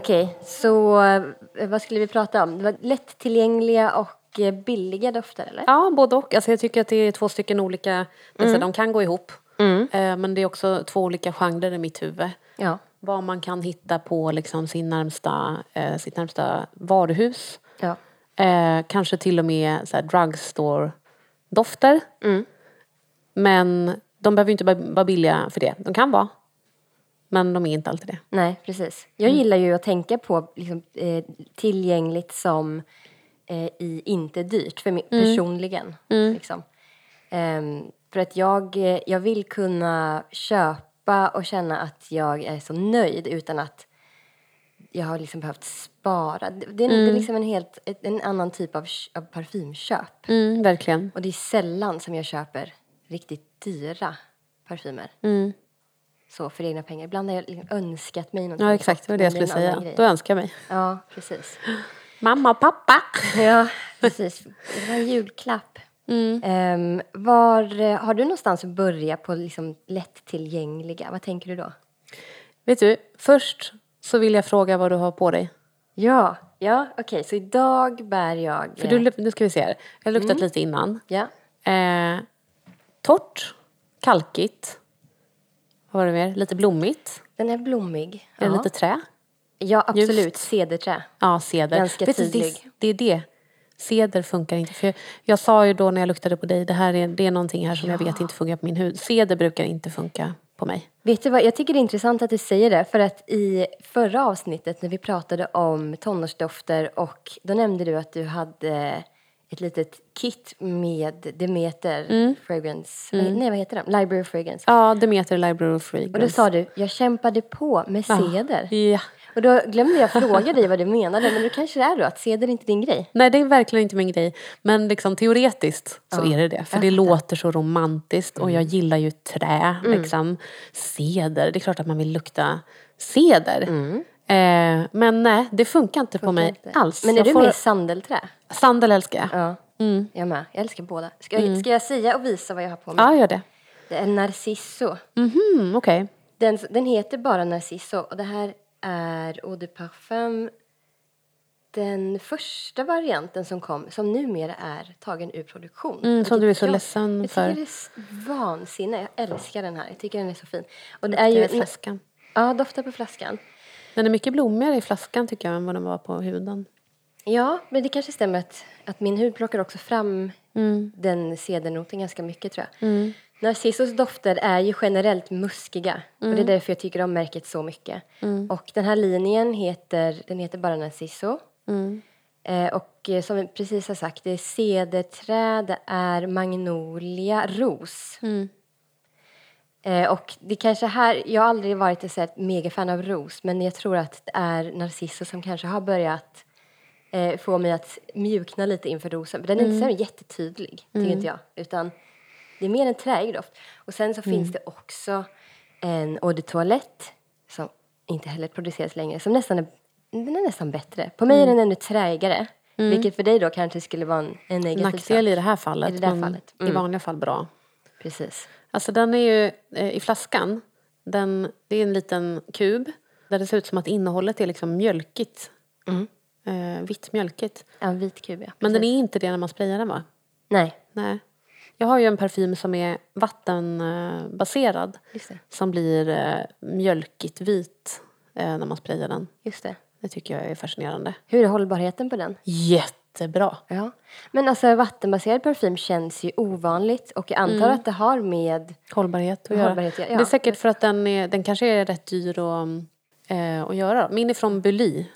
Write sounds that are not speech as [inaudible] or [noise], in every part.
Okej, så eh, vad skulle vi prata om? Det var lättillgängliga och eh, billiga dofter, eller? Ja, både och. Alltså jag tycker att det är två stycken olika, alltså de kan gå ihop. Mm. Eh, Men det är också två olika genrer i mitt huvud. Ja. Vad man kan hitta på liksom sin närmsta, eh, sitt närmsta varuhus. ja. Eh, kanske till och med så drugstore-dofter. Mm. Men de behöver inte vara billiga för det. De kan vara. Men de är inte alltid det. Nej, precis. Jag gillar ju att tänka på liksom, eh, tillgängligt som eh, i inte dyrt, för mig personligen. Liksom. Ehm, för att jag, eh, jag vill kunna köpa och känna att jag är så nöjd utan att jag har liksom behövt spara. Det, är, det är liksom en helt en annan typ av, av parfymköp. Mm, verkligen. Och det är sällan som jag köper riktigt dyra parfymer. Så för egna pengar. Ibland har jag liksom önskat mig något. Ja, exakt. Det var det jag skulle säga. grej. Då önskar jag mig. Ja, precis. Mamma och pappa. Ja, precis. Det var en julklapp. Mm. Ehm, var, eh, har du någonstans att börja på liksom lättillgängliga? Vad tänker du då? Vet du, först så vill jag fråga vad du har på dig. Ja, ja okej. Så idag bär jag... För eh, du, nu ska vi se här. Jag har luktat Mm. lite innan. Ja, Eh, torrt, kalkigt. Vad var det mer? Lite blommigt. den är blommig. Är det Ja, lite trä? ja absolut. Cederträ. Ja, ceder. Ganska Vet du, det, tydlig. det är det. Ceder funkar inte. För jag, jag sa ju då när jag luktade på dig, det här är, det är någonting här som jag vet inte funkar på min hud. Ceder brukar inte funka på mig. Vet du vad, jag tycker det är intressant att du säger det. För att i förra avsnittet när vi pratade om tonårsdofter och då nämnde du att du hade ett litet kit med Demeter Fragrance. Nej, vad heter de? Library of Fragrance. Ja, Demeter Library of Fragrance. Och då sa du, jag kämpade på med ceder. Ja. Och då glömde jag fråga dig vad du menade, men det kanske det är då att ceder är inte din grej. Nej, det är verkligen inte min grej. Men liksom teoretiskt så är det det. För det låter så romantiskt och Mm. jag gillar ju trä. Liksom. Ceder, det är klart att man vill lukta ceder. Eh, men nej, det funkar inte på mig Mm. Inte. alls. Men är Jag du får- mer sandelträ? Sandel älskar jag. Ja, jag med. Jag älskar båda. Ska, jag- ska jag säga och visa vad jag har på mig? Ja, gör det. Det är Narciso. Mhm, okej. Den, den heter bara Narciso och det här är Eau de Parfum den första varianten som kom, som numera är tagen ur produktion. Mm, som du är så jag, ledsen jag för. tycker det är vansinne. Jag älskar den här. Jag tycker den är så fin. Och det är ju flaskan. Ja, doftar på flaskan. Den är mycket blommigare i flaskan tycker jag än vad den var på huden. Ja, men det kanske stämmer att, att min hud plockar också fram Mm. den cedernoten ganska mycket tror jag. Narcissos dofter är ju generellt muskiga och Mm. det är därför jag tycker om märket så mycket. Och den här linjen heter, den heter bara Narciso. Mm. Eh, och som vi precis har sagt, det är cederträ, det är magnolia, ros. Mm. Eh, och det kanske här, jag har aldrig varit ett här megafan av ros men jag tror att det är Narciso som kanske har börjat eh, få mig att mjukna lite inför rosen. För den är inte så här jättetydlig, tycker inte jag. Utan det är mer en träig doft. Och sen så finns det också en eau de toilette som inte heller produceras längre, som nästan är, den är nästan bättre. På mig är den ännu träigare, vilket för dig då kanske skulle vara en, en negativ Nackdel i det här fallet. I det där men fallet. I vanliga fall bra. Precis. Alltså den är ju eh, i flaskan. Den, det är en liten kub där det ser ut som att innehållet är liksom mjölkigt. Eh, vitt mjölkigt. Ja, vit kub, ja. Men den är inte det när man sprayar den va? Nej, Nej. Jag har ju en parfym som är vattenbaserad. Som blir eh, mjölkigt vit eh, när man sprayar den. Just det. Det tycker jag är fascinerande. Hur är hållbarheten på den? Jättebra. Ja. Men alltså vattenbaserad parfym känns ju ovanligt och jag antar att det har med... Hållbarhet att göra. Hållbarhet, ja. Det är säkert för att den, är, den kanske är rätt dyr att, eh, att göra. Min är från Bully.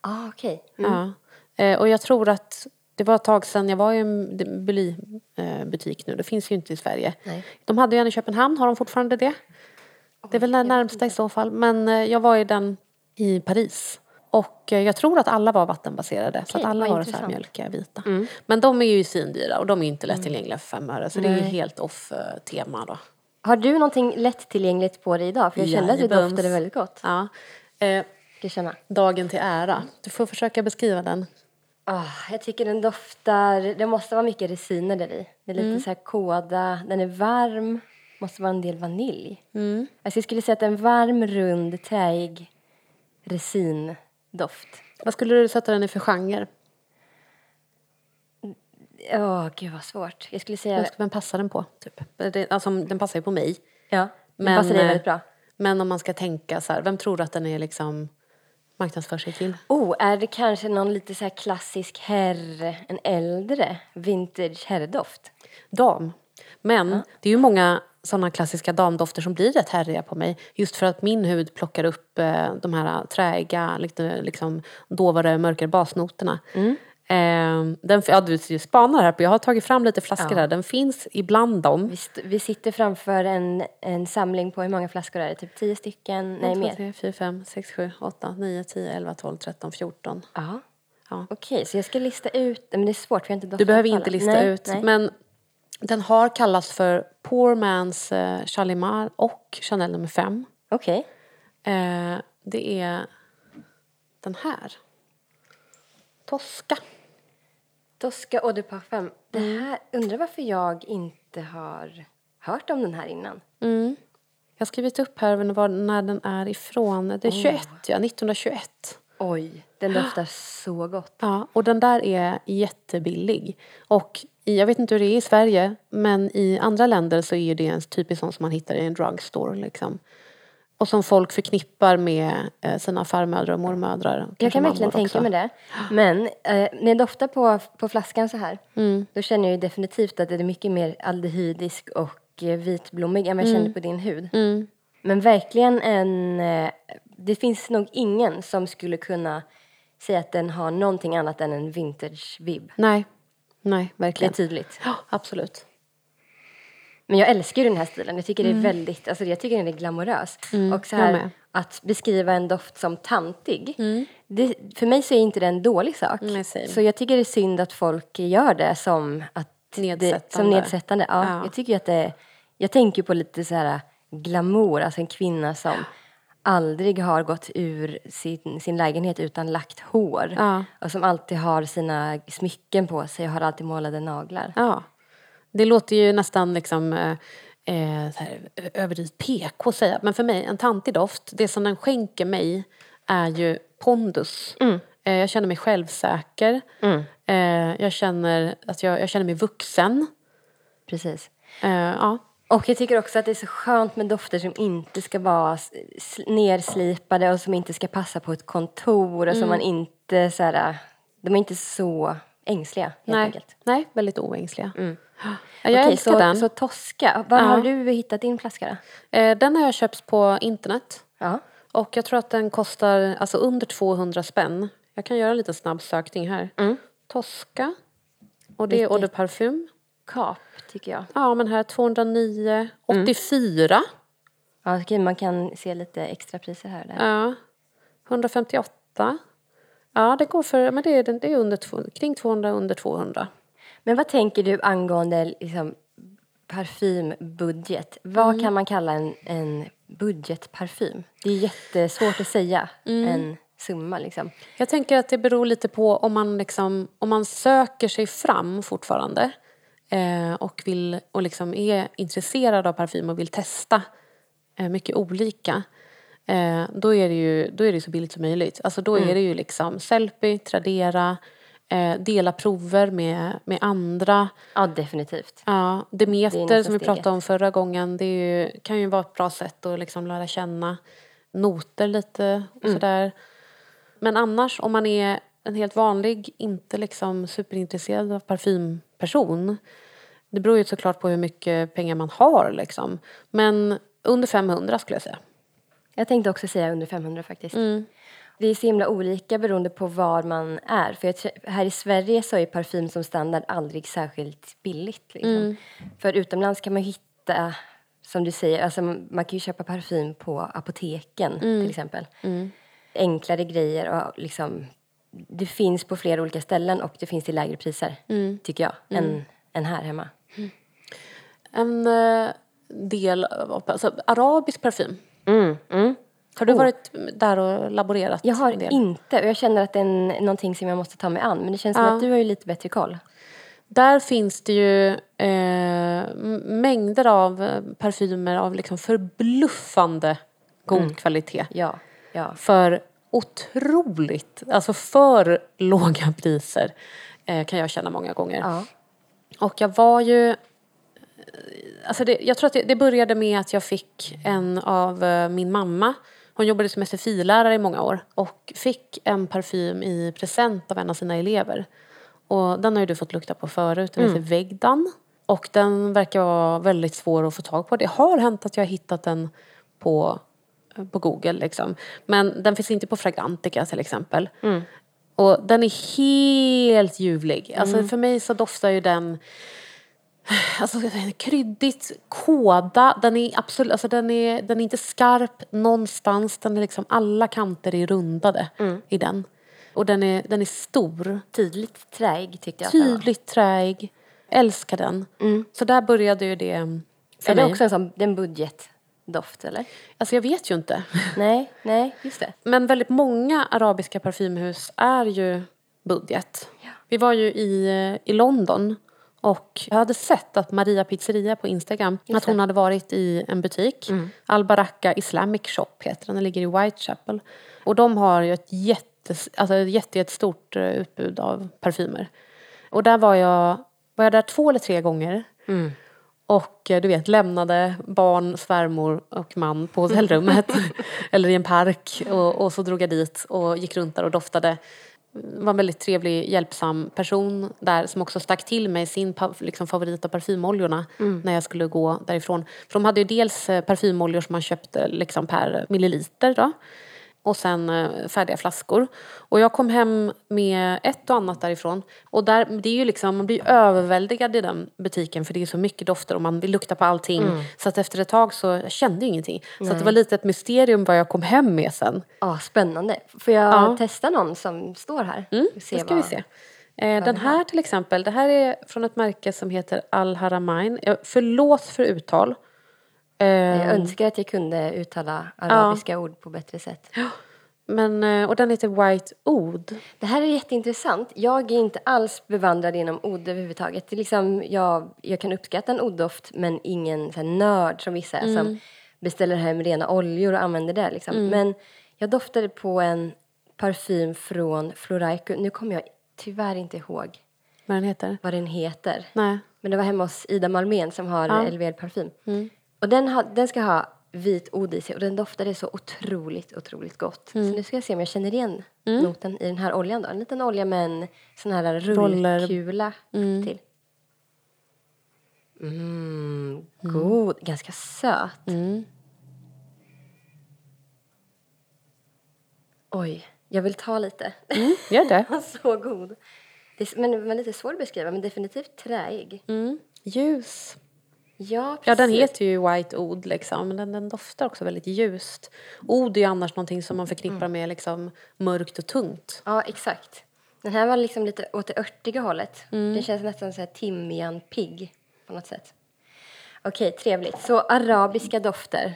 Ah, okej. Ja. Eh, och jag tror att det var ett tag sedan jag var i en Bully-butik nu. Det finns ju inte i Sverige. Nej. De hade ju en i Köpenhamn. Har de fortfarande det? Det är väl den närmsta i så fall. Men eh, jag var i den i Paris. Och eh, jag tror att alla var vattenbaserade. så att alla var så här mjölkiga vita. Men de är ju svindyra och de är inte lättillgängliga för fem öre. Så det är ju Nej. helt off-tema då. Har du någonting lättillgängligt på dig idag? För jag kände att du doftade väldigt gott. Ja. Eh, dagen till ära. Du får försöka beskriva den. Ah, jag tycker den doftar... Det måste vara mycket resiner där i. Det är Mm. lite så här kåda. Den är varm. Måste vara en del vanilj. Mm. Alltså jag skulle säga att en varm, rund, träig resin doft. Vad skulle du sätta den i för genre? Åh, gud vad svårt. Jag skulle säga... Vem, passar den på? Typ? Alltså, den passar ju på mig. Ja, men, Men, passar dig eh, väldigt bra. Men om man ska tänka så här, vem tror du att den är liksom marknadsför sig till? Oh, är det kanske någon lite så här klassisk herr, en äldre vintage herrdoft? Dam. Men det är ju många sådana klassiska damdofter som blir rätt härliga på mig. Just för att min hud plockar upp eh, de här träiga, lite liksom dovare, mörkare basnoterna. Eh, den, ja, du spanar här på, jag har tagit fram lite flaskor Ja. här. Den finns ibland dem. Vi, vi sitter framför en, en samling på hur många flaskor är det? Typ tio stycken? Nej, 1, 2, mer. 3, 4, 5, 6, 7, 8, 9, 10, 11, 12, 13, 14. Ja. Ja. Okej, så jag ska lista ut, men det är svårt för jag har inte Du behöver inte lista nej, ut. Nej. Men den har kallats för Poor Man's eh, Chalimar och Chanel nummer 5. Okej. Eh, det är den här. Tosca. Tosca Eau de Parfum. Det Mm. här, undrar varför jag inte har hört om den här innan. Jag har skrivit upp här var, när den är ifrån. Det är 21, ja. 1921. Oj, den doftar så gott. Ja, och den där är jättebillig. Och i, jag vet inte hur det är i Sverige, men i andra länder så är det en typisk sån som man hittar i en drugstore. Liksom. Och som folk förknippar med eh, sina farmödrar och mormödrar. Jag kan verkligen tänka också. mig det. [gasps] Men eh, när jag doftar på, på flaskan så här, Mm. då känner jag ju definitivt att det är mycket mer aldehydisk och eh, vitblommig än vad jag Mm. kände på din hud. Men verkligen en... Eh, det finns nog ingen som skulle kunna säga att den har någonting annat än en vintage-vibb. Nej, nej, Det är verkligen. tydligt. Ja, absolut. Men jag älskar ju den här stilen. Jag tycker det är väldigt, alltså jag tycker den är glamorös. och så här, att beskriva en doft som tantig. Det, för mig så är inte det en dålig sak. Same. så jag tycker det är synd att folk gör det som att Det, som Nedsättande. nedsättande. Ja, Ja. Jag tycker att det, jag tänker på lite så här glamour, alltså en kvinna som aldrig har gått ur sin, sin lägenhet utan lagt hår. Ja. Och som alltid har sina smycken på sig och har alltid målade naglar. Ja. Det låter ju nästan liksom eh, eh, här, överdrivet PK att säga. Men för mig, en tantig doft, det som den skänker mig är ju pondus. Eh, jag känner mig självsäker. Eh, jag, känner att jag, jag känner mig vuxen. Precis. Eh, ja. Och jag tycker också att det är så skönt med dofter som inte ska vara nerslipade och som inte ska passa på ett kontor och som man inte så här, de är inte så ängsliga helt Nej, enkelt. nej, väldigt oängsliga. Ja, jag Okej, älskar så, den. Så Tosca, var Ja. har du hittat din flaska då? Eh, den har jag köpt på internet. Ja. Och jag tror att den kostar alltså under 200 spänn. Jag kan göra en liten snabb sökning här. Tosca. Och det är Eau de Parfum. Kap, tycker jag. Ja, men här 209. 84. Ja, okej, man kan se lite extra priser här och där. Ja. 158. Ja, det går för, men det är, det är under, kring 200, under 200. Men vad tänker du angående liksom, parfymbudget? Vad Mm. kan man kalla en, en budgetparfym? Det är jättesvårt att säga Mm. en summa liksom. Jag tänker att det beror lite på om man, liksom, om man söker sig fram fortfarande eh, och, vill, och liksom är intresserad av parfym och vill testa eh, mycket olika. Eh, då, är det ju, då är det så billigt som möjligt. Alltså då är det ju liksom Sellpy, Tradera, eh, dela prover med, med andra. Ja, definitivt. Ja, Demeter som vi pratade om förra gången, det ju, kan ju vara ett bra sätt att liksom lära känna noter lite och Mm. sådär. Men annars, om man är en helt vanlig, inte liksom superintresserad av parfymperson, det beror ju såklart på hur mycket pengar man har liksom. Men under 500 skulle jag säga. Jag tänkte också säga under 500 faktiskt. Det är så himla olika beroende på var man är. För jag, här i Sverige så är parfym som standard aldrig särskilt billigt. Liksom. För utomlands kan man hitta, som du säger, alltså man kan ju köpa parfym på apoteken till exempel. Enklare grejer och liksom, det finns på flera olika ställen och det finns till lägre priser, tycker jag, än, än här hemma. En eh, del av alltså, arabisk parfym. Mm, mm. Har du Oh. varit där och laborerat? Jag har inte, och jag känner att det är en, någonting som jag måste ta mig an. Men det känns som Ja. att du har ju lite bättre koll. Där finns det ju eh, mängder av eh, parfymer av liksom förbluffande god kvalitet. Ja, ja. För otroligt, alltså för låga priser eh, kan jag känna många gånger. Ja. Och jag var ju... eh, Alltså det, jag tror att det, det började med att jag fick en av eh, min mamma. Hon jobbade som SFI-lärare i många år och fick en parfym i present av en av sina elever. Och den har ju du fått lukta på förut. Den heter Vegdan. Och den verkar vara väldigt svår att få tag på. Det har hänt att jag har hittat den på, på Google. Liksom. Men den finns inte på Fragrantica till exempel. Och den är helt ljuvlig. Alltså för mig så doftar ju den [sighs] Alltså kryddigt, kåda. Den är absolut, alltså den är, den är inte skarp någonstans. Den är liksom, alla kanter är rundade i den. Och den är, den är stor. Tydligt träig tyckte jag. Tydligt träig. Älskar den. Så där började ju det för Är det mig. också en sån en budgetdoft eller? Alltså jag vet ju inte. [laughs] Nej, nej, just det. Men väldigt många arabiska parfymhus är ju budget. Vi var ju i, i London och jag hade sett att Maria Pizzeria på Instagram, att hon hade varit i en butik. Al Baraka Islamic Shop heter den, den ligger i Whitechapel. Och de har ju ett, jättes, alltså ett jätte, jättestort eh, utbud av parfymer. Och där var jag, var jag där två eller tre gånger. Och eh, du vet, lämnade barn, svärmor och man på hotellrummet. [laughs] eller i en park. Och, och så drog jag dit och gick runt där och doftade. Var en väldigt trevlig, hjälpsam person där som också stack till mig sin liksom, favorit av parfymoljorna när jag skulle gå därifrån. För de hade ju dels eh, parfymoljor som man köpte liksom, per milliliter. Då och sen eh, färdiga flaskor. Och jag kom hem med ett och annat därifrån. Och där, det är ju liksom, man blir överväldigad i den butiken för det är så mycket dofter och man vill lukta på allting. Så att efter ett tag så jag kände jag ingenting. Så att det var lite ett mysterium vad jag kom hem med sen. Ja, spännande. Får jag Ja. testa någon som står här? Mm, Se det ska vad- vi se. Eh, den här till exempel, det här är från ett märke som heter Al Haramain. Jag- Förlåt för uttal. Jag önskar att jag kunde uttala arabiska ord på bättre sätt. men, eh, och den heter White Oud. Det här är jätteintressant. Jag är inte alls bevandrad inom odd överhuvudtaget. Det är liksom, jag, jag kan uppskatta en odddoft men ingen så här, nörd som vissa är som beställer hem rena oljor och använder det. Liksom. Men jag doftade på en parfym från Floraico. Nu kommer jag tyvärr inte ihåg Vad den heter? vad den heter. Nej. Men det var hemma hos Ida Malmén som har LVL-parfym. Och den, ha, den ska ha vit odd i sig och den doftade så otroligt, otroligt gott. Så nu ska jag se om jag känner igen noten i den här oljan då. En liten olja med en sån här rullkula till. Mm, god. Ganska söt. Oj, jag vill ta lite. Gör det. [laughs] så god. Det är, men, men lite svår att beskriva, men definitivt träig. Mm. Ljus. Ja, precis. Ja, den heter ju White Oud liksom, men den, den doftar också väldigt ljust. Oud är ju annars någonting som man förknippar med liksom mörkt och tungt. Ja, exakt. Den här var liksom lite åt det örtiga hållet. Den känns nästan så här timjan-pigg på något sätt. Okej, trevligt. Så arabiska dofter.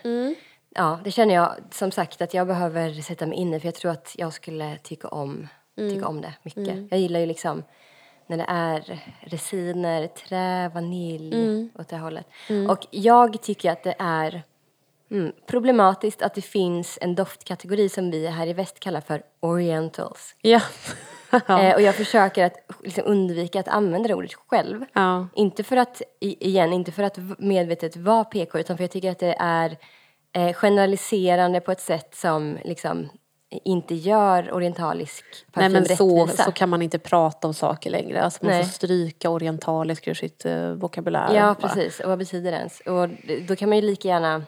Ja, det känner jag som sagt att jag behöver sätta mig in i för jag tror att jag skulle tycka om, tycka om det mycket. Jag gillar ju liksom när det är resiner, trä, vanilj åt det hållet. Och jag tycker att det är Mm. Problematiskt att det finns en doftkategori som vi här i väst kallar för orientals. Ja. [laughs] Eh, och jag försöker att liksom, undvika att använda det ordet själv. Ja. Inte för att, igen, inte för att medvetet vara PK utan för jag tycker att det är eh, generaliserande på ett sätt som liksom inte gör orientalisk Nej parfym men så, rättvisa. så kan man inte prata om saker längre. Alltså man Nej. får stryka orientalisk ur sitt uh, vokabulär. Ja, bara. precis. Och vad betyder det ens? Och då kan man ju lika gärna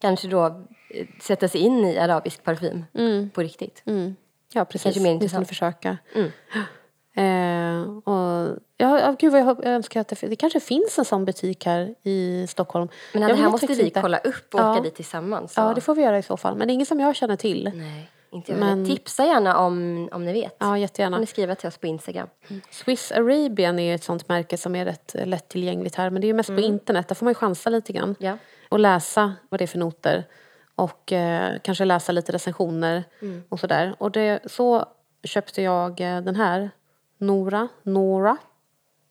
kanske då eh, sätta sig in i arabisk parfym på riktigt. Mm. Ja, precis. Kanske mer Åtminstone intressant. försöka. Mm. Eh, och, ja, gud vad jag, önskar att det, det kanske finns en sån butik här i Stockholm. Men det här måste vi inte. kolla upp och Ja. åka dit tillsammans. Så. Ja, det får vi göra i så fall. Men det är ingen som jag känner till. Nej, inte jag Men-. Tipsa gärna om, om ni vet. Ja, jättegärna. ni skriva till oss på Instagram. Swiss Arabian är ett sånt märke som är rätt eh, lättillgängligt här. Men det är ju mest på internet. Där får man ju chansa lite grann. Ja. Och läsa vad det är för noter. Och eh, kanske läsa lite recensioner och sådär. Och det, så köpte jag eh, den här. Nora. Nora.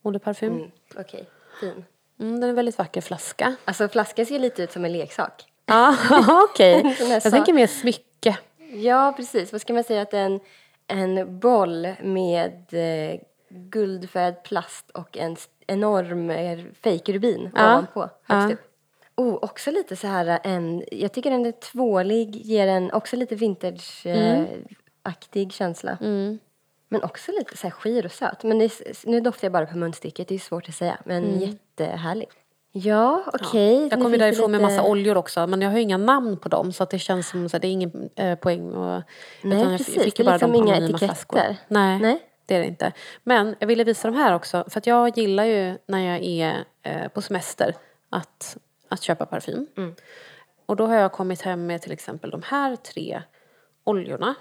Eau de parfym. Mm. Okej, fin. Mm, den är en väldigt vacker flaska. Alltså flaskan ser lite ut som en leksak. [laughs] Ja, okej. [laughs] Sån här Jag tänker mer smycke. Ja, precis. Vad ska man säga? Att en, en boll med eh, guldfärgad plast och en enorm eh, fejkrubin Ja. ovanpå. Upp. Oh, också lite så här eh, en... Jag tycker den är tvålig, ger en också lite vintage-aktig känsla. Mm. Men också lite så här skir och söt. Men det nu doftar jag bara på munstycket, det är svårt att säga. Men jättehärlig. Ja, okej. Mm. Jag Nu kommer därifrån med lite- massa oljor också men jag har inga namn på dem så att det känns som att det är ingen eh, poäng. Och, Nej, utan jag precis. fick Det är bara liksom inga etiketter. Nej, Nej. det är det inte. Men jag ville visa de här också för att jag gillar ju när jag är eh, på semester att, att köpa parfym. Mm. Och då har jag kommit hem med till exempel de här tre oljorna.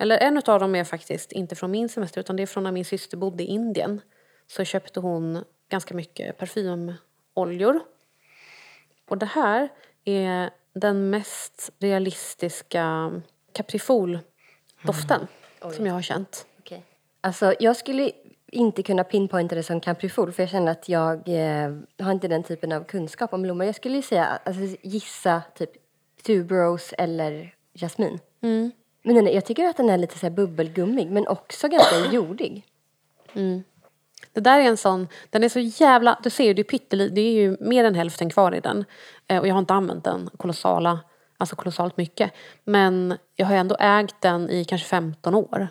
Eller en av dem är faktiskt inte från min semester utan det är från när min syster bodde i Indien. Så köpte hon ganska mycket parfymoljor. Och det här är den mest realistiska Caprifol-doften som jag har känt. Okej. Alltså, jag skulle inte kunna pinpointa det som Caprifol för jag känner att jag eh, har inte den typen av kunskap om blommor. Jag skulle säga, alltså, gissa typ tuberose eller jasmin. Mm. Men den, jag tycker att den är lite så här bubbelgummig men också ganska [clears throat] jordig. Det där är en sån, den är så jävla, du ser ju det är pyttelite, det är ju mer än hälften kvar i den. Eh, och jag har inte använt den kolossala, alltså kolossalt mycket. Men jag har ändå ägt den i kanske 15 år.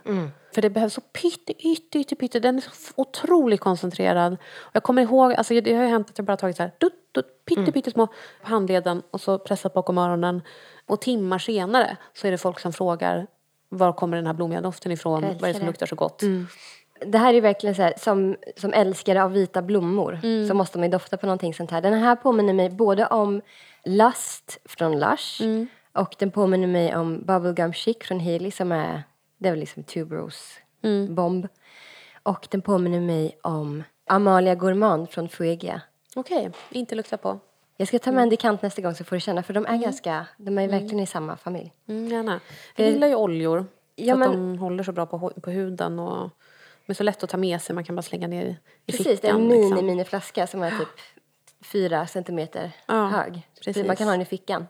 För det behövs så pytte, ytte, ytte, pytte. Den är så otroligt koncentrerad. Och jag kommer ihåg, alltså det har ju hänt att jag bara tagit så här, dutt, dutt, pytte, pyttesmå på handleden och så pressat bakom öronen. Och timmar senare så är det folk som frågar var kommer den här blommiga doften ifrån? Vad är det som luktar så gott? Det här är verkligen så här, som, som älskare av vita blommor Mm. så måste man ju dofta på någonting sånt här. Den här påminner mig både om Lust från Lush Mm. och den påminner mig om Bubblegum Chic från Hailey som är, det är väl liksom tuberose Mm. bomb. Och den påminner mig om Amalia Gourmand från Fuegia. Okej, inte lukta på. Jag ska ta med en dekant nästa gång så får du känna för de är ganska, de är verkligen i samma familj. Mm, gärna. Jag gillar ju oljor. Ja, för att men- de håller så bra på, på huden. Och de är så lätt att ta med sig. Man kan bara slänga ner i, Precis, fickan. det är en mini, liksom. som är typ fyra centimeter Ja, hög. precis. Man kan ha den i fickan.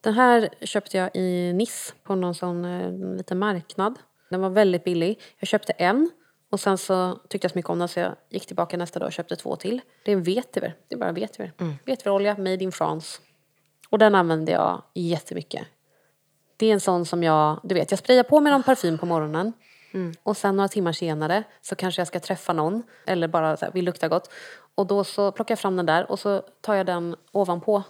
Den här köpte jag i Nice på någon sån eh, liten marknad. Den var väldigt billig. Jag köpte en och sen så tyckte jag så mycket om den så jag gick tillbaka nästa dag och köpte två till. Det är en vetiver. Det är bara vetiver. Mm. Vetiverolja, made in France. Och den använde jag jättemycket. Det är en sån som jag, du vet, jag sprayar på mig någon parfym på morgonen. Och sen några timmar senare så kanske jag ska träffa någon eller bara så här, vill lukta gott. Och då så plockar jag fram den där och så tar jag den ovanpå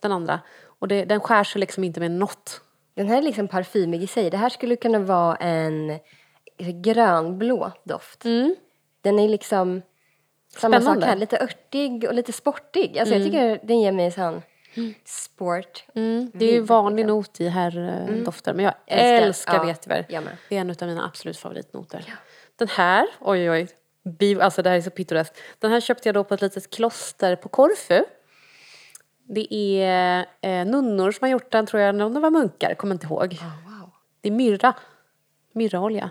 den andra. Och det, den skär sig liksom inte med något. Den här är liksom parfymig i sig. Det här skulle kunna vara en grönblå doft. Den är liksom samma Spännande. sak här. Lite örtig och lite sportig. Alltså jag tycker den ger mig sån sport. Det är ju vanlig not i herrdofter men jag Älskar, älskar, ja, vetiver. med. Det är en av mina absolut favoritnoter. Den här, oj oj, bi- alltså det här är så pittoreskt. Den här köpte jag då på ett litet kloster på Korfu. Det är eh, nunnor som har gjort den tror jag, när de var munkar, kommer inte ihåg. wow. Det är myrra, myrraolja.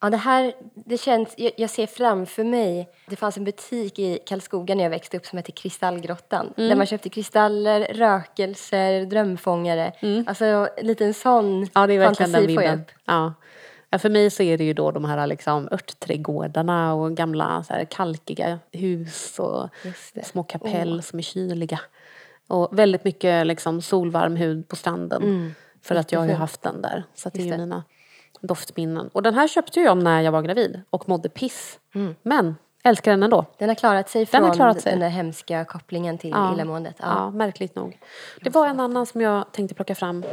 Ja, det här, det känns, jag, jag ser framför mig, det fanns en butik i Karlskoga när jag växte upp som hette Kristallgrottan. Där man köpte kristaller, rökelser, drömfångare. Alltså lite en sån Ja, det är verkligen den fantasi får jag upp. Ja. Ja, för mig så är det ju då de här liksom örtträdgårdarna och gamla så här kalkiga hus och små kapell som är kyliga. Och väldigt mycket liksom solvarm hud på stranden. För att jag har ju haft den där. Så det är ju Mm. Mina doftminnen. Och den här köpte jag när jag var gravid och mådde piss. Mm. Men älskar den ändå. Den har klarat sig Den från har klarat sig. den där hemska kopplingen till Ja. illamåendet. Ja. Ja, märkligt nog. Det var en annan som jag tänkte plocka fram.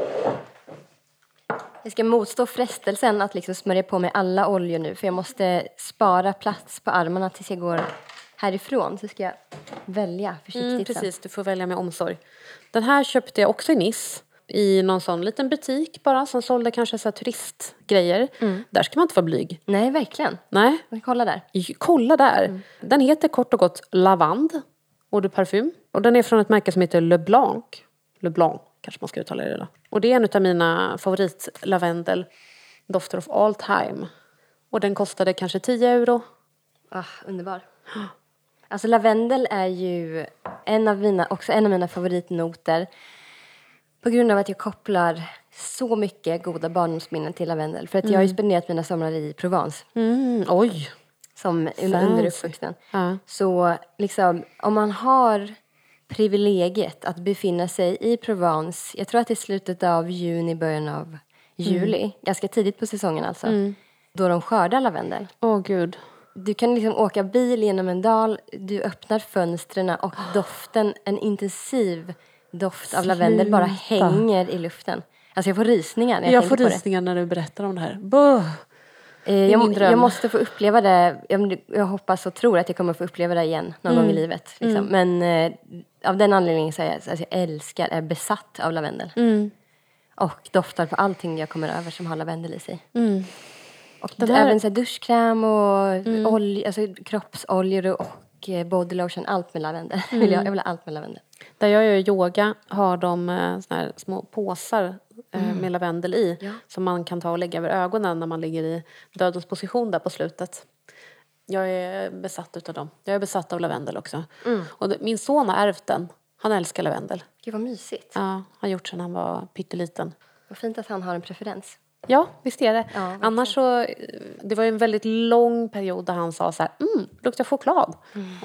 Jag ska motstå frestelsen att liksom smörja på mig alla oljor nu för jag måste spara plats på armarna tills jag går härifrån. Så ska jag välja försiktigt Mm, sen. precis, du får välja med omsorg. Den här köpte jag också i Nice. I någon sån liten butik bara som sålde kanske så turistgrejer. Där ska man inte vara blyg. Nej, verkligen. Nej, Men kolla där. Kolla där. Den heter kort och gott Lavande Eau de Parfum. Och den är från ett märke som heter Le Blanc. Le Blanc kanske man ska uttala det då. Och det är en av mina favoritlavendel dofter of all time. Och den kostade kanske 10 euro. Ah, underbar. Alltså lavendel är ju en av mina, också en av mina favoritnoter. På grund av att jag kopplar så mycket goda barndomsminnen till lavendel. För att jag har ju spenderat mina somrar i Provence Mm, oj! som under, under uppvuxen. Ja. Så liksom, om man har privilegiet att befinna sig i Provence, jag tror att det är slutet av juni, början av juli, ganska tidigt på säsongen alltså, då de skördar lavendel. Åh gud. Du kan liksom åka bil genom en dal, du öppnar fönstren och doften, en intensiv doft av lavendel bara hänger i luften. Alltså jag får rysningar när jag, Jag får det. rysningar när du berättar om det här. Buh. Eh, jag, jag måste få uppleva det. Jag, jag hoppas och tror att jag kommer få uppleva det igen någon Mm. gång i livet. Liksom. Men eh, av den anledningen så är jag, alltså, jag älskar, är besatt av lavendel. Mm. Och doftar på allting jag kommer över som har lavendel i sig. Mm. Och Mm. även så duschkräm och olj, alltså, kroppsoljor och body lotion. Allt med lavendel. Mm. [laughs] Vill jag, jag vill ha allt med lavendel. Där jag gör yoga har de eh, såna här små påsar eh, med lavendel i Ja. som man kan ta och lägga över ögonen när man ligger i dödens position där på slutet. Jag är besatt utav dem. Jag är besatt av lavendel också. Och det, min son har ärvt den. Han älskar lavendel. Gud vad mysigt. Ja, han har gjort sedan han var pytteliten. Vad fint att han har en preferens. Ja, visst är det. Ja. Annars så, det var ju en väldigt lång period där han sa så här, mm, luktar choklad.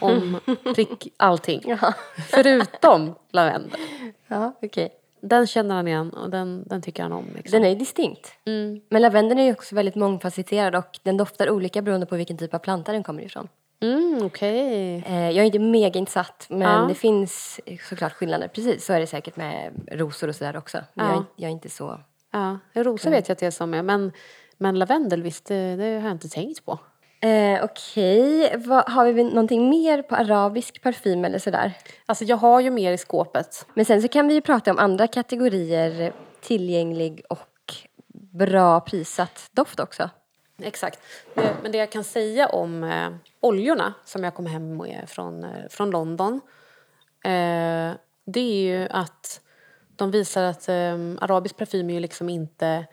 Om prick [laughs] allting. Ja, Förutom lavendel. ja okej. Den känner han igen och den, den tycker han om. Liksom. Den är ju distinkt. Mm. Men lavendeln är ju också väldigt mångfacetterad och den doftar olika beroende på vilken typ av planta den kommer ifrån. Mm, Okej. Eh, jag är inte mega insatt men Ja. det finns såklart skillnader. Precis så är det säkert med rosor och sådär också. Men jag, är, Ja. jag är inte så... Ja, rosor vet jag att det är som är. Men, men lavendel, visst, det, det har jag inte tänkt på. Eh, Okej, Vad- har vi någonting mer på arabisk parfym eller sådär? Alltså jag har ju mer i skåpet. Men sen så kan vi ju prata om andra kategorier tillgänglig och bra prissatt doft också. Exakt. Det, men det jag kan säga om eh, oljorna som jag kom hem med från, eh, från London eh, det är ju att de visar att eh, arabisk parfym är ju liksom inte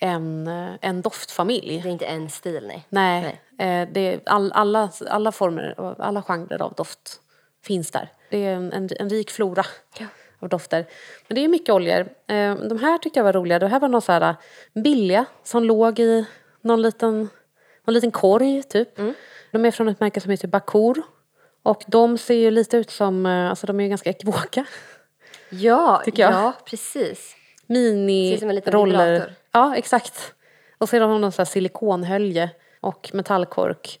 en, eh, en doftfamilj. Det är inte en stil, nej. Nej, Eh, det är all, alla, alla former, alla genrer av doft finns där. Det är en, en, en rik flora Ja. av dofter. Men det är mycket oljor. Eh, de här tyckte jag var roliga. Det här var några så här billiga som låg i någon liten, någon liten korg typ. De är från ett märke som heter Bakur. Och de ser ju lite ut som, alltså de är ju ganska ekivoka. Ja, ja precis. Ser Mini ut som en liten roller. vibrator. Ja, exakt. Och så är de sån här silikonhölje och metallkork.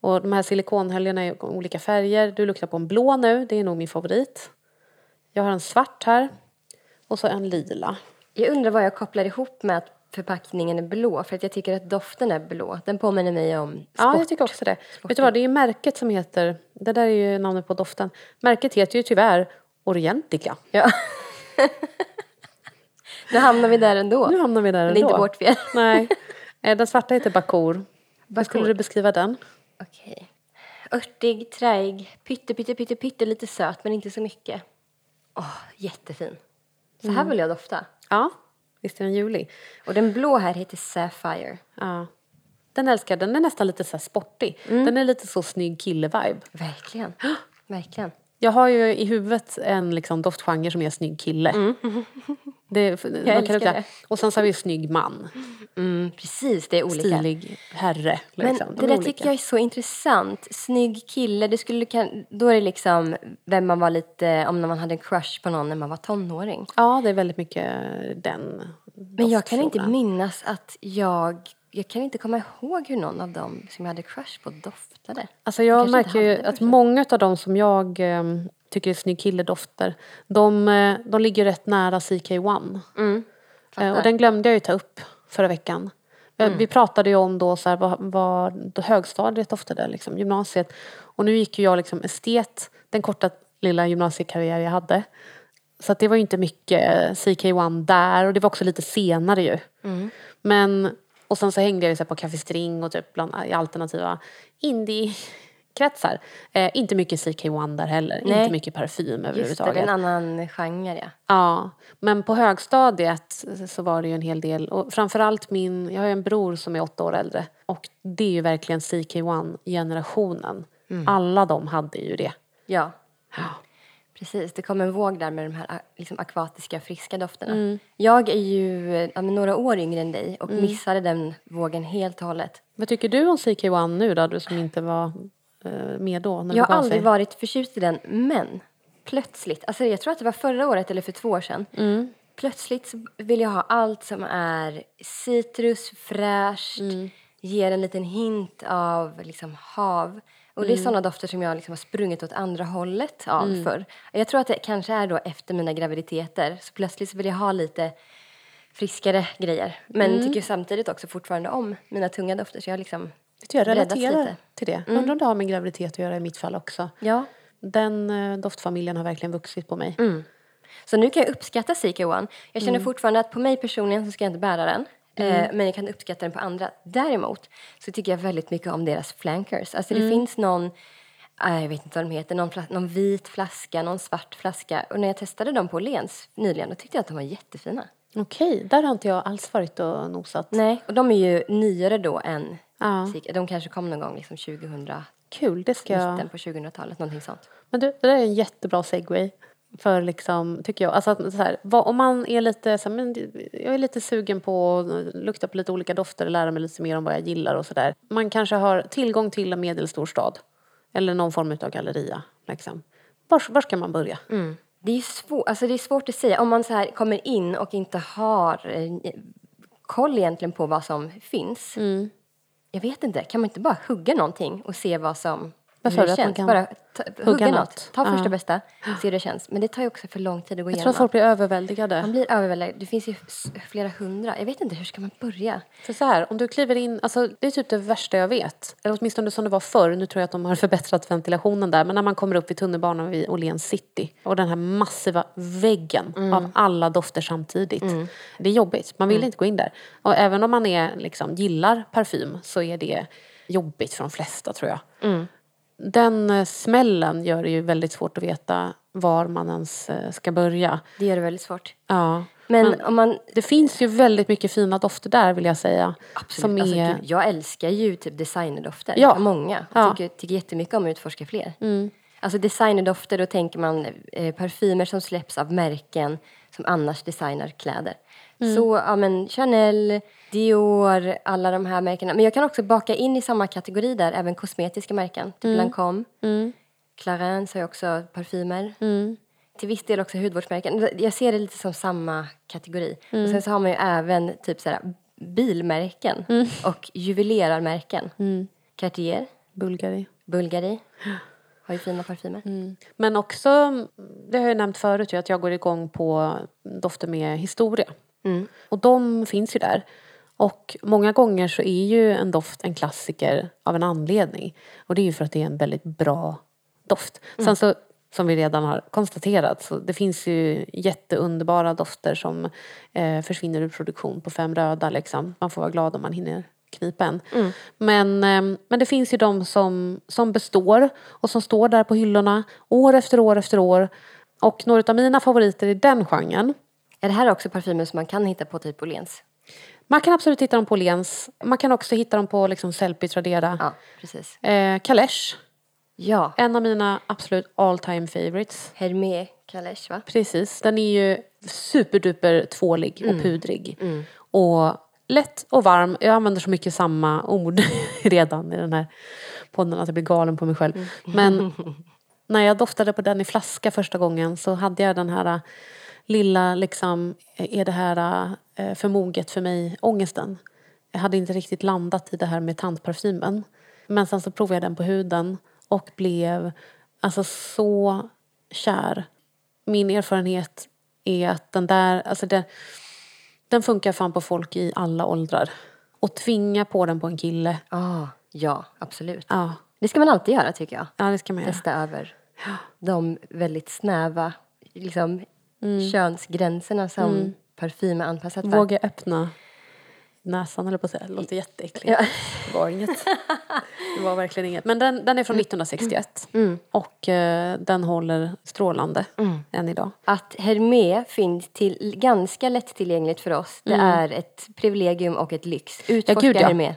Och de här silikonhöljena är olika färger. Du luktar på en blå nu, det är nog min favorit. Jag har en svart här. Och så en lila. Jag undrar vad jag kopplar ihop med att förpackningen är blå. För att jag tycker att doften är blå. Den påminner mig om sport. Ja, jag tycker också det. Vet du vad, det är märket som heter, det där är ju namnet på doften. Märket heter ju tyvärr Orientica. Ja. [laughs] nu hamnar vi där ändå. Nu hamnar vi där ändå. det är inte vårt fel. Nej. [laughs] Eh, Den svarta heter Bakur. Hur skulle du beskriva den? Okej. Örtig, träig, pytte, pytte, pytte, pytte, lite söt men inte så mycket. Åh, jättefin. Så här vill jag dofta. Ja, visst är den julig. Och den blå här heter Sapphire. Ja. Den älskar jag. Den är nästan lite så sportig. Mm. Den är lite så snygg kille-vibe. Verkligen. [gasps] Verkligen. Jag har ju i huvudet en liksom doftgenre som är snygg kille. [laughs] Det, Mm. älskar lukta- det. Och sen så har vi snygg man. Mm, precis, det är olika. Stilig herre. Men Liksom. De det är där olika. tycker jag är så intressant. Snygg kille, det skulle då är det liksom vem man var lite, om man hade en crush på någon när man var tonåring. Ja, det är väldigt mycket den Men jag kan inte minnas att jag, jag kan inte komma ihåg hur någon av dem som jag hade crush på doftade. Alltså jag kanske märker ju att många av de som jag ehm, tycker är snygg kille-dofter, de, eh, de ligger rätt nära CK1. Mm. Eh, och den glömde jag ju ta upp förra veckan. Eh, Mm. Vi pratade ju om då så här, vad, vad högstadiet doftade, liksom, gymnasiet. Och nu gick ju jag liksom estet, den korta lilla gymnasiekarriär jag hade. Så att det var ju inte mycket eh, CK1 där och det var också lite senare ju. Mm. Men, och sen så hängde jag ju så på Café String och typ bland, alternativa indie-kretsar. Eh, inte mycket CK1 där heller, Nej. inte mycket parfym Just det, överhuvudtaget. det är en annan genre ja. Ja, men på högstadiet så var det ju en hel del. Och framförallt min, jag har ju en bror som är åtta år äldre. Och det är ju verkligen CK1-generationen. Alla de hade ju det. Ja. Ja. Precis, det kom en våg där med de här liksom, akvatiska, friska dofterna. Mm. Jag är ju ja, några år yngre än dig och Mm. missade den vågen helt och hållet. Vad tycker du om CK1 nu då, du som inte var eh, med då? När Jag har aldrig sig? varit förtjust i den, men plötsligt, alltså jag tror att det var förra året eller för två år sedan. Mm. Plötsligt vill jag ha allt som är citrus, fräscht, Mm. ger en liten hint av liksom hav. Och det är Mm. sådana dofter som jag liksom har sprungit åt andra hållet av Mm. för. Jag tror att det kanske är då efter mina graviditeter. Så plötsligt så vill jag ha lite friskare grejer. Men Mm. tycker samtidigt också fortfarande om mina tunga dofter. Så jag har liksom Vet du, jag relaterar lite. till det. Undrar om det har med graviditet att göra i mitt fall också. Ja. Den eh, doftfamiljen har verkligen vuxit på mig. Mm. Så nu kan jag uppskatta CK1. Jag Mm. känner fortfarande att på mig personligen så ska jag inte bära den. Eh, men jag kan uppskatta den på andra. Däremot så tycker jag väldigt mycket om deras flankers. Alltså Mm. det finns någon, äh, jag vet inte vad de heter, någon, någon vit flaska, någon svart flaska. Och när jag testade dem på Åhléns nyligen då tyckte jag att de var jättefina. Okej, där har inte jag alls varit och nosat. Nej, och de är ju nyare då än Ja. De kanske kom någon gång liksom 2000, Kul, det ska jag... mitten på 2000-talet, någonting sånt. Men du, det där är en jättebra segway. För liksom, tycker jag. Alltså att så här, vad, om man är lite så här, men jag är lite sugen på att lukta på lite olika dofter och lära mig lite mer om vad jag gillar och sådär. Man kanske har tillgång till en medelstor stad. Eller någon form av galleria. Liksom. Var, var ska man börja? Det är, svår, alltså det är svårt att säga. Om man så här kommer in och inte har eh, koll egentligen på vad som finns. Mm. Jag vet inte, kan man inte bara hugga någonting och se vad som Vad sa du, att man kan Bara ta, hugga, hugga något. något? Ta första bästa, se hur det känns. Men det tar ju också för lång tid att gå Jag tror igenom. att folk blir överväldigade. Man blir överväldigad. Det finns ju flera hundra. Jag vet inte, hur ska man börja? För så här, om du kliver in, alltså det är typ det värsta jag vet. Eller åtminstone som det var förr, nu tror jag att de har [laughs] förbättrat ventilationen där. Men när man kommer upp i tunnelbanan vid Åhléns city och den här massiva väggen av alla dofter samtidigt. Det är jobbigt, man vill inte gå in där. Och även om man är, liksom, gillar parfym så är det jobbigt för de flesta tror jag. Den eh, smällen gör det ju väldigt svårt att veta var man ens eh, ska börja. Det gör det väldigt svårt. Ja. Men om man... Det finns ju väldigt mycket fina dofter där vill jag säga. Absolut. Som Alltså, är... gud, jag älskar ju typ designerdofter. Ja. Många. Ja. Jag tycker, tycker jättemycket om att utforska fler. Alltså designerdofter, då tänker man eh, parfymer som släpps av märken som annars designar kläder. Så ja, men Chanel, Dior, alla de här märkena. Men jag kan också baka in i samma kategori där även kosmetiska märken. Typ Lancome. Clarins har ju också parfymer. Till viss del också hudvårdsmärken. Jag ser det lite som samma kategori. Och sen så har man ju även typ sådär bilmärken och juvelerarmärken. Cartier, Bulgari. Bulgari har ju fina parfymer. Men också, det har jag nämnt förut, att jag går igång på dofter med historia. Och de finns ju där. Och många gånger så är ju en doft en klassiker av en anledning. Och det är ju för att det är en väldigt bra doft. Sen så, som vi redan har konstaterat, så det finns ju jätteunderbara dofter som eh, försvinner ur produktion på fem röda. Liksom. Man får vara glad om man hinner knipa en. Men, eh, men det finns ju de som, som består och som står där på hyllorna år efter år efter år. Och några av mina favoriter i den genren Är det här också parfymer som man kan hitta på typ Åhléns? man kan absolut hitta dem på Åhléns. Man kan också hitta dem på liksom Sellpy, Tradera. Ja, precis. Eh, Kalesh, Ja, en av mina absolut all time favorites. Hermé Kalesh va? Precis, den är ju superduper tvålig och pudrig. Och lätt och varm. Jag använder så mycket samma ord [laughs] redan i den här podden att jag blir galen på mig själv. Men [laughs] när jag doftade på den i flaska första gången så hade jag den här lilla, liksom, är det här äh, för moget för mig, ångesten. Jag hade inte riktigt landat i det här med tandparfymen. Men sen så provade jag den på huden och blev alltså så kär. Min erfarenhet är att den där, alltså den, den funkar fan på folk i alla åldrar. Och tvinga på den på en kille, Ah, ja, absolut. ja, Det ska man alltid göra tycker jag. ja det ska man göra. Testa över de väldigt snäva liksom, könsgränserna som parfym är anpassat för. Våga öppna näsan eller på att säga. Det låter jätteäckligt. Ja. Det var inget. Det var verkligen inget. Men den, den är från 1961. Och eh, den håller strålande än idag. Att Hermé finns till, ganska lättillgängligt för oss, det är ett privilegium och ett lyx. Utforska gud, ja. Hermé.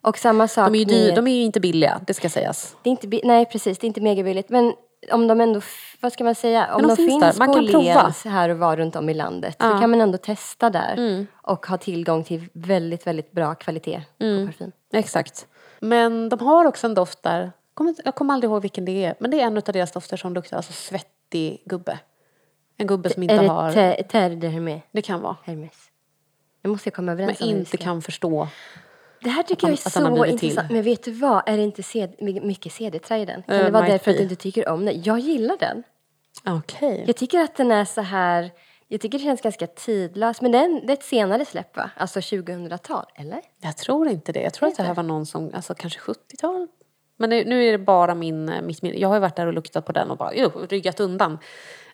Och samma sak De är, ju med... de är ju inte billiga, det ska sägas. Det är inte, nej, precis. Det är inte megabilligt. Men om de ändå, vad ska man säga, om de de, finns finns. Man kan prova. Här och var runt om i landet så kan man ändå testa där Mm. och ha tillgång till väldigt, väldigt bra kvalitet Mm. på parfym. Exakt. Men de har också en doft där, jag kommer aldrig ihåg vilken det är, men det är en av deras dofter som luktar alltså svettig gubbe. En gubbe som inte Är det har... Ter de Hermé? Det kan vara. Hermes? Det måste jag komma Men överens om. vi inte kan förstå. Det här tycker jag är så blivit till. intressant. Men vet du vad? Är det inte my- mycket CD-trä i den? Kan Eh, det vara därför att du inte tycker om den? Jag gillar den. Okej. Jag tycker att den är så här... Jag tycker det känns ganska tidlös. Men den, det är ett senare släpp va? Alltså 2000-tal, eller? Jag tror inte det. Jag tror att det här var någon som, alltså kanske 70-tal. Men nu, nu är det bara min, eh, mitt minne. Jag har ju varit där och luktat på den och bara jo, ryggat undan.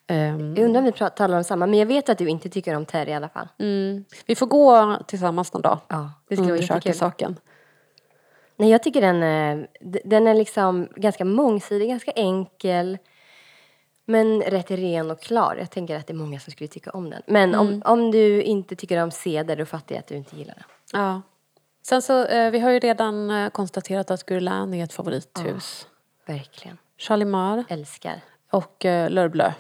Ehm, Jag undrar om vi pra- talar om samma. Men jag vet att du inte tycker om Terry i alla fall. mm, vi får gå tillsammans någon dag. Ja, det vara Undersöka saken. Nej, jag tycker den är, d- den är liksom ganska mångsidig, ganska enkel. Men rätt ren och klar. Jag tänker att det är många som skulle tycka om den. Men Mm. om, om du inte tycker om ceder, då fattar jag att du inte gillar den. Ja. Sen så, eh, vi har ju redan eh, konstaterat att Guerlain är ett favorithus. Verkligen. Chalimar Älskar. och eh, Bleu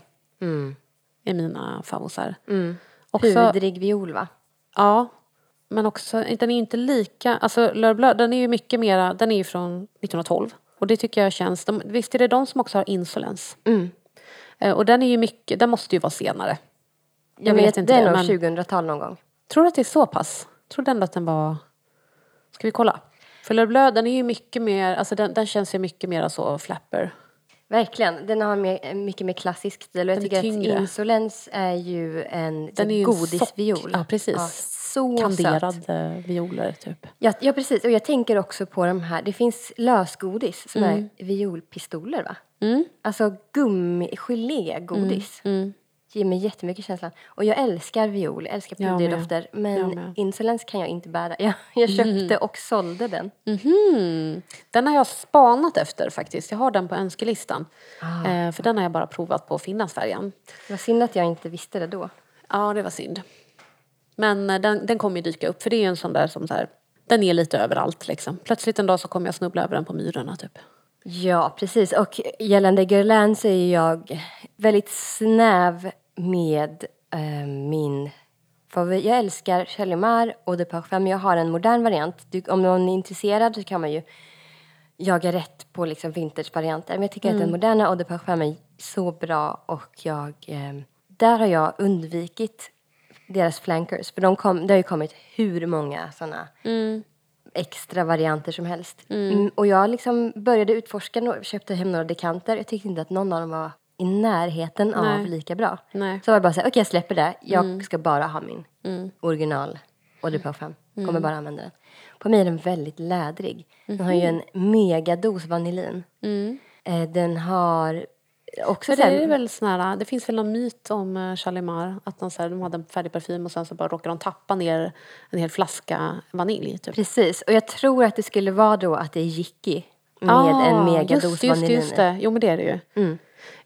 Mm. är mina favosar. Mm. Pudrig viol, va? Ja, men också, den är ju inte lika, alltså Bleu, den är ju mycket mera, den är ju från 1912. Och det tycker jag känns, de, visst är det de som också har insolens? Mm. Eh, och den är ju mycket, den måste ju vara senare. Jag vet, inte det är nog men- 2000-tal någon gång. Tror du att det är så pass? Tror du ändå att den var... Ska vi kolla? För Bleu, den är ju mycket mer, alltså den, den känns ju mycket mer så flapper. Verkligen. Den har mer, mycket mer klassisk stil. Och jag tycker tyngre. att insolens är ju en Den är godisviol. Ja, precis. så söt. Kanderade violer typ. Ja, ja, precis. Och jag tänker också på de här, det finns lösgodis som Mm. är violpistoler va? Alltså gummi, gelégodis. Mm. Ger mig jättemycket känslan. Och jag älskar viol, jag älskar Jag pudriga med. dofter. Jag Men med. insolens kan jag inte bära. [laughs] Jag, jag köpte och sålde den. Mhm. Den har jag spanat efter faktiskt. Jag har den på önskelistan. Ah. Eh, för den har jag bara provat på Finlandsfärjan. Det var synd att jag inte visste det då. Ja, det var synd. Men eh, den, den kommer ju dyka upp för det är en sån där som så här, den är lite överallt liksom. Plötsligt en dag så kommer jag snubbla över den på Myrorna typ. Ja, precis. Och gällande Guerlain så är jag väldigt snäv med eh, min favorit. Jag älskar Chalimar och de Parfum. Jag har en modern variant. Du, om någon är intresserad så kan man ju jaga rätt på liksom vintage-varianter. Men jag tycker att den moderna Eau de Parfum är så bra och jag, eh, där har jag undvikit deras flankers. För de kom, det har ju kommit hur många sådana extra varianter som helst. Mm, och jag liksom började utforska och köpte hem några dekanter. Jag tyckte inte att någon av dem var i närheten av Nej. lika bra. Nej. Så var jag bara såhär, okej jag släpper det. Jag ska bara ha min original Eau de Parfum. Kommer bara använda den. På mig är den väldigt lädrig. Den har ju en megados vanillin. Eh, den har också det är det väl sån här, det finns väl någon myt om eh, Chalimar att de, så här, de hade en färdig parfym och sen så bara råkade de tappa ner en hel flaska vanilj typ. Precis, och jag tror att det skulle vara då att det är Jicki med Ah, en megados just, just, just det. Jo men det är det ju.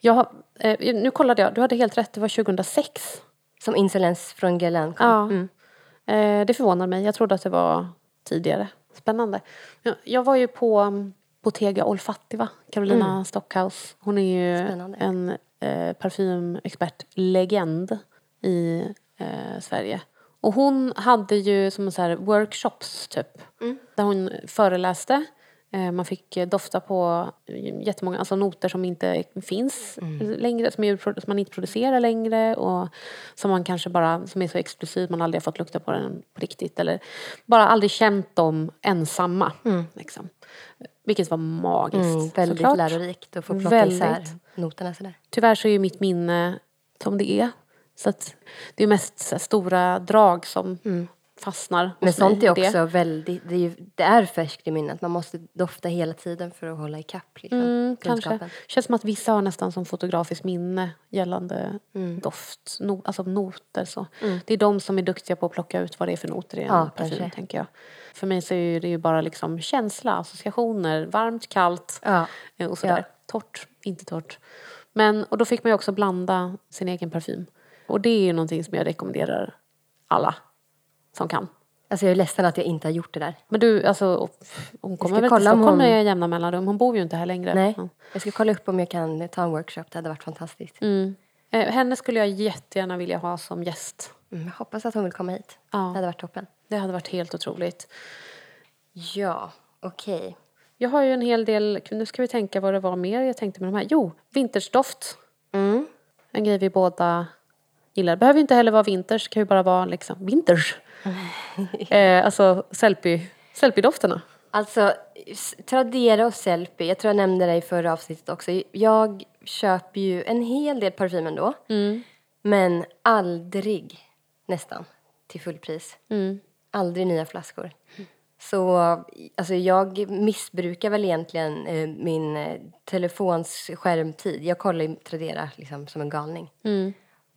Jag eh, nu kollade jag, du hade helt rätt, det var 2006. Som insolens från Guerlain kom. Ja. Mm. Eh, det förvånar mig, jag trodde att det var tidigare. Spännande. Jag, jag var ju på um, Bottega Olfattiva, Carolina Stockhaus. Hon är ju Spännande. en eh, parfymexpert-legend i eh, Sverige. Och hon hade ju som så här workshops typ. Där hon föreläste. Eh, man fick eh, dofta på jättemånga alltså noter som inte finns längre, som, är, som man inte producerar längre och som man kanske bara, som är så exklusiv, man aldrig har fått lukta på den på riktigt eller bara aldrig känt dem ensamma. Liksom. Vilket var magiskt Mm, väldigt såklart. lärorikt att få plocka Väldigt. isär noterna sådär. Tyvärr så är ju mitt minne som det är. Så att det är mest stora drag som fastnar Mm. Men sånt är i det. också väldigt, det är, ju, det är färskt i minnet. Man måste dofta hela tiden för att hålla ikapp liksom, Mm, kanske. kunskapen. Känns som att vissa har nästan som fotografiskt minne gällande Mm. doft, no, alltså noter så. Det är de som är duktiga på att plocka ut vad det är för noter i en Ja, parfym kanske. tänker jag. För mig så är det ju bara liksom känsla, associationer, varmt, kallt Ja. eh, och sådär. Ja. Torrt, inte torrt. Men, och då fick man ju också blanda sin egen parfym. Och det är ju någonting som jag rekommenderar alla som kan. Alltså jag är ledsen att jag inte har gjort det där. Men du, alltså, hon kommer väl till Stockholm hon- med jämna mellanrum. Hon bor ju inte här längre. Nej, Ja. jag ska kolla upp om jag kan ta en workshop. Det hade varit fantastiskt. Mm. Eh, henne skulle jag jättegärna vilja ha som gäst. Mm, jag hoppas att hon vill komma hit. Ja. Det hade varit toppen. Det hade varit helt otroligt. Ja, okej. Jag har ju en hel del, nu ska vi tänka vad det var mer jag tänkte med de här. Jo, vintersdoft. Mm. En grej vi båda gillar. Det behöver ju inte heller vara vinters, det kan ju bara vara liksom vinters. [laughs] eh, alltså selfie, selfie-dofterna. Alltså, Tradera och Sellpy, jag tror jag nämnde det i förra avsnittet också. Jag köper ju en hel del parfym ändå. Men aldrig, nästan, till fullpris. Aldrig nya flaskor. Så alltså, jag missbrukar väl egentligen eh, min eh, telefons skärmtid. Jag kollar ju Tradera liksom, som en galning.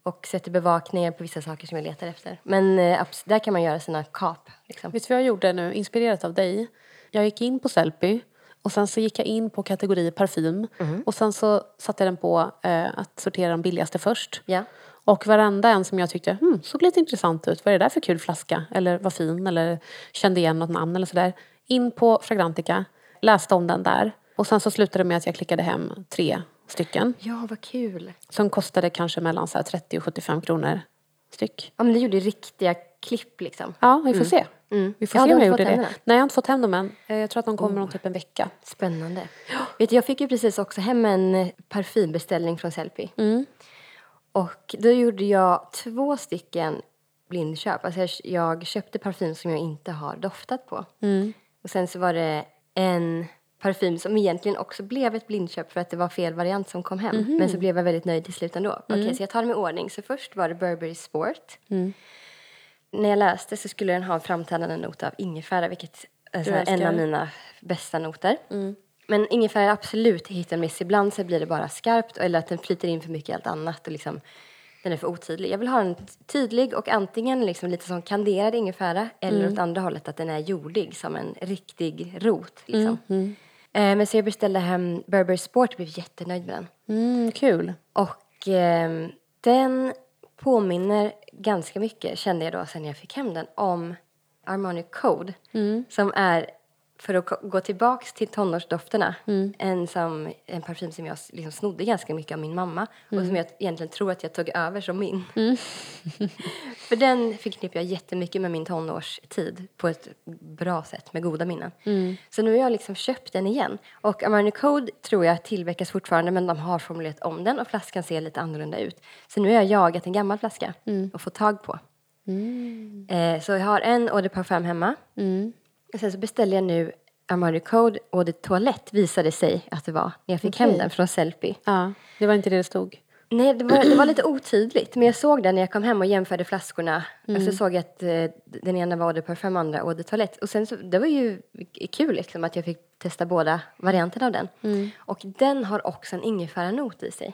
Och sätter bevakningar på vissa saker som jag letar efter. Men eh, där kan man göra sina kap. Liksom. Vet du vad jag gjorde nu, inspirerat av dig? Jag gick in på Sellpy och sen så gick jag in på kategori parfym och sen så satte jag den på eh, att sortera de billigaste först. Ja. Och varenda en som jag tyckte hmm, såg lite intressant ut. Vad är det där för kul flaska? Eller vad fin? Eller kände igen något namn eller sådär. In på Fragrantica, läste om den där. Och sen så slutade det med att jag klickade hem tre stycken. Ja, vad kul. Som kostade kanske mellan så här 30 och 75 kronor styck. Ja, men du gjorde riktiga klipp liksom. Ja, vi får se. Vi får Ja, se om jag gjorde det. Nej, jag har inte fått hem dem än. Jag tror att de kommer om typ en vecka. Spännande. Vet du, jag fick ju precis också hem en eh, parfymbeställning från Sellpy. Och då gjorde jag två stycken blindköp. Alltså jag, jag köpte parfym som jag inte har doftat på. Och sen så var det en parfym som egentligen också blev ett blindköp för att det var fel variant som kom hem. Men så blev jag väldigt nöjd till slut ändå. Okej, så jag tar dem i ordning. Så först var det Burberry Sport. När jag läste så skulle den ha en framträdande not av ingefära, vilket är en av mina bästa noter. Men ingefära är absolut hit and miss. Ibland så blir det bara skarpt eller att den flyter in för mycket i allt annat och liksom den är för otydlig. Jag vill ha den tydlig och antingen liksom lite som kanderad ingefära eller åt andra hållet att den är jordig som en riktig rot. Liksom. Eh, men så jag beställde hem Burberry Sport och blev jättenöjd med den. Mm, kul. Och ehm, den påminner ganska mycket, kände jag då sen jag fick hem den, om Armani Code. Som är, för att gå tillbaks till tonårsdofterna, en, som, en parfym som jag liksom snodde ganska mycket av min mamma och som jag egentligen tror att jag tog över som min. [laughs] för den förknippar jag jättemycket med min tonårstid på ett bra sätt, med goda minnen. Så nu har jag liksom köpt den igen. Och Armani Code tror jag tillverkas fortfarande men de har formulerat om den och flaskan ser lite annorlunda ut. Så nu har jag jagat en gammal flaska och fått tag på. Eh, så jag har en Eau de Parfum hemma. Och sen så beställde jag nu Armani Code Eau de Toilette visade sig att det var när jag fick hem Okej. den från Sellpy. Ja, det var inte det det stod. Nej, det var, det var lite [clears throat] otydligt. Men jag såg den när jag kom hem och jämförde flaskorna. Och så såg jag att eh, den ena var Eau de Parfum, andra Eau de Toilette. Och sen så, det var ju kul liksom att jag fick testa båda varianterna av den. Och den har också en ingefäranot i sig.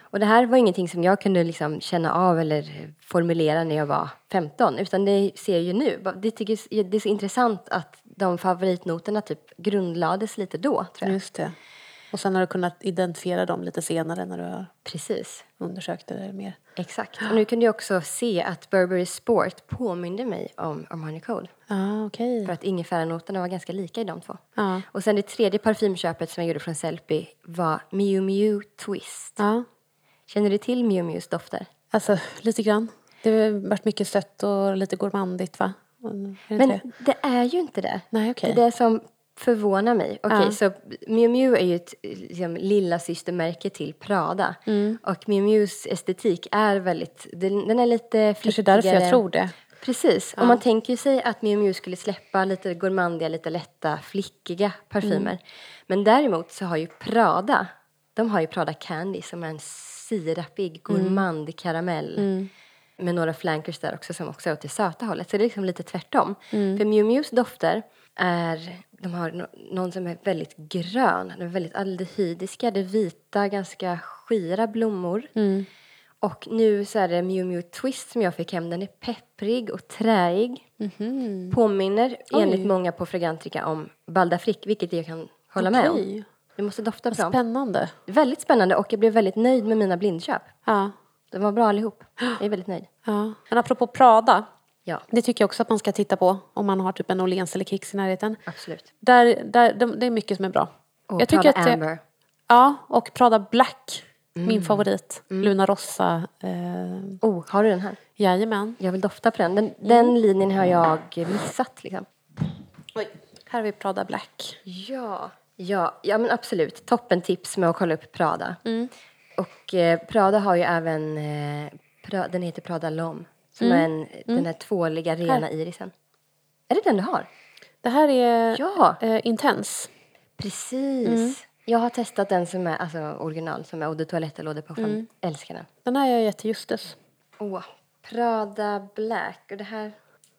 Och det här var ingenting som jag kunde liksom känna av eller formulera när jag var 15. Utan det ser jag ju nu. Det, tycker, det är så intressant att de favoritnoterna typ grundlades lite då, tror jag. Just det. Och sen har du kunnat identifiera dem lite senare när du har Precis. undersökt det mer. Exakt. Och nu kunde jag också se att Burberry Sport påminde mig om Armani Code. Ja, okej. För att ingefäranoterna var ganska lika i de två. Ja. Och sen det tredje parfymköpet som jag gjorde från Sellpy var Miu Miu Twist. Ja, Känner du till Miu Mius dofter? alltså lite grann. Det har varit mycket sött och lite gourmandigt va? Men det? det är ju inte det. Nej, okej. Det är det som förvånar mig. Okej, Ja. så Miu Miu är ju ett liksom, lilla systermärke till Prada. Mm. Och Miu Mius estetik är väldigt, den, den är lite Kanske därför jag flickigare. tror det. Precis. Om man tänker ju sig att Miu Miu skulle släppa lite gourmandiga, lite lätta, flickiga parfymer. Mm. Men däremot så har ju Prada, de har ju Prada Candy som är en sirapig, Mm. gourmand karamell. Med några flankers där också som också är åt det söta hållet. Så det är liksom lite tvärtom. Mm. För Miu Mius dofter är, de har no- någon som är väldigt grön. De är väldigt aldehydiska. Det är vita, ganska skira blommor. Mm. Och nu så är det Miu Miu Twist som jag fick hem. Den är pepprig och träig. Påminner enligt många på Fragrantica om Baldafrick, vilket jag kan hålla med om. Du måste dofta dem. Spännande. Väldigt spännande och jag blev väldigt nöjd med mina blindköp. Ja. De var bra allihop. Jag är väldigt nöjd. ja. Men apropå Prada. Ja, Det tycker jag också att man ska titta på om man har typ en Åhléns eller Kicks i närheten. absolut. Där, där, de, det är mycket som är bra. Och jag Prada att Amber. Ja, och Prada Black. Mm. Min favorit. Luna Rossa. Eh, Oh, har du den här? jajamän. Jag vill dofta på den. Den, Mm. den linjen har jag missat liksom. Oj. Här har vi Prada Black. Ja, ja, ja men absolut. Toppen tips med att kolla upp Prada. Och eh, Prada har ju även, eh, pra, den heter Prada L'Homme. Som är en, den här tvåliga rena irisen. Är det den du har? Det här är Ja, eh, Intense. precis. Jag har testat den som är alltså original, som är Eau de Toilette Eau de Parfum. Älskar den. Den här har jag gett till Justus. Åh, Prada Black. Och det här,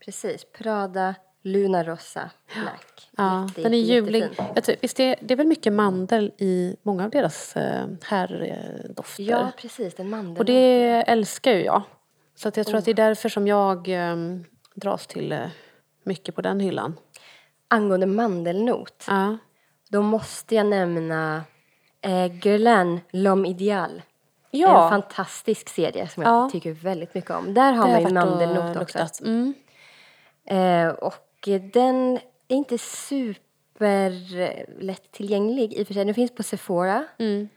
precis, Prada Luna Rossa Black. Ja, Jätte, den är jättefin. Jag tror, visst är, det är väl mycket mandel i många av deras eh, herrdofter? Ja, precis, den mandeln. Och det älskar ju jag. Så att jag tror att det är därför som jag eh, dras till eh, mycket på den hyllan. Angående mandelnot, Ja. då måste jag nämna eh, Guerlain L'Homme Ideal. Ja. En fantastisk serie som jag Ja. tycker väldigt mycket om. Där har Det man ju mandelnot också. Mm. Eh, och den är inte superlätt tillgänglig i och för sig. Den finns på Sephora. Mm.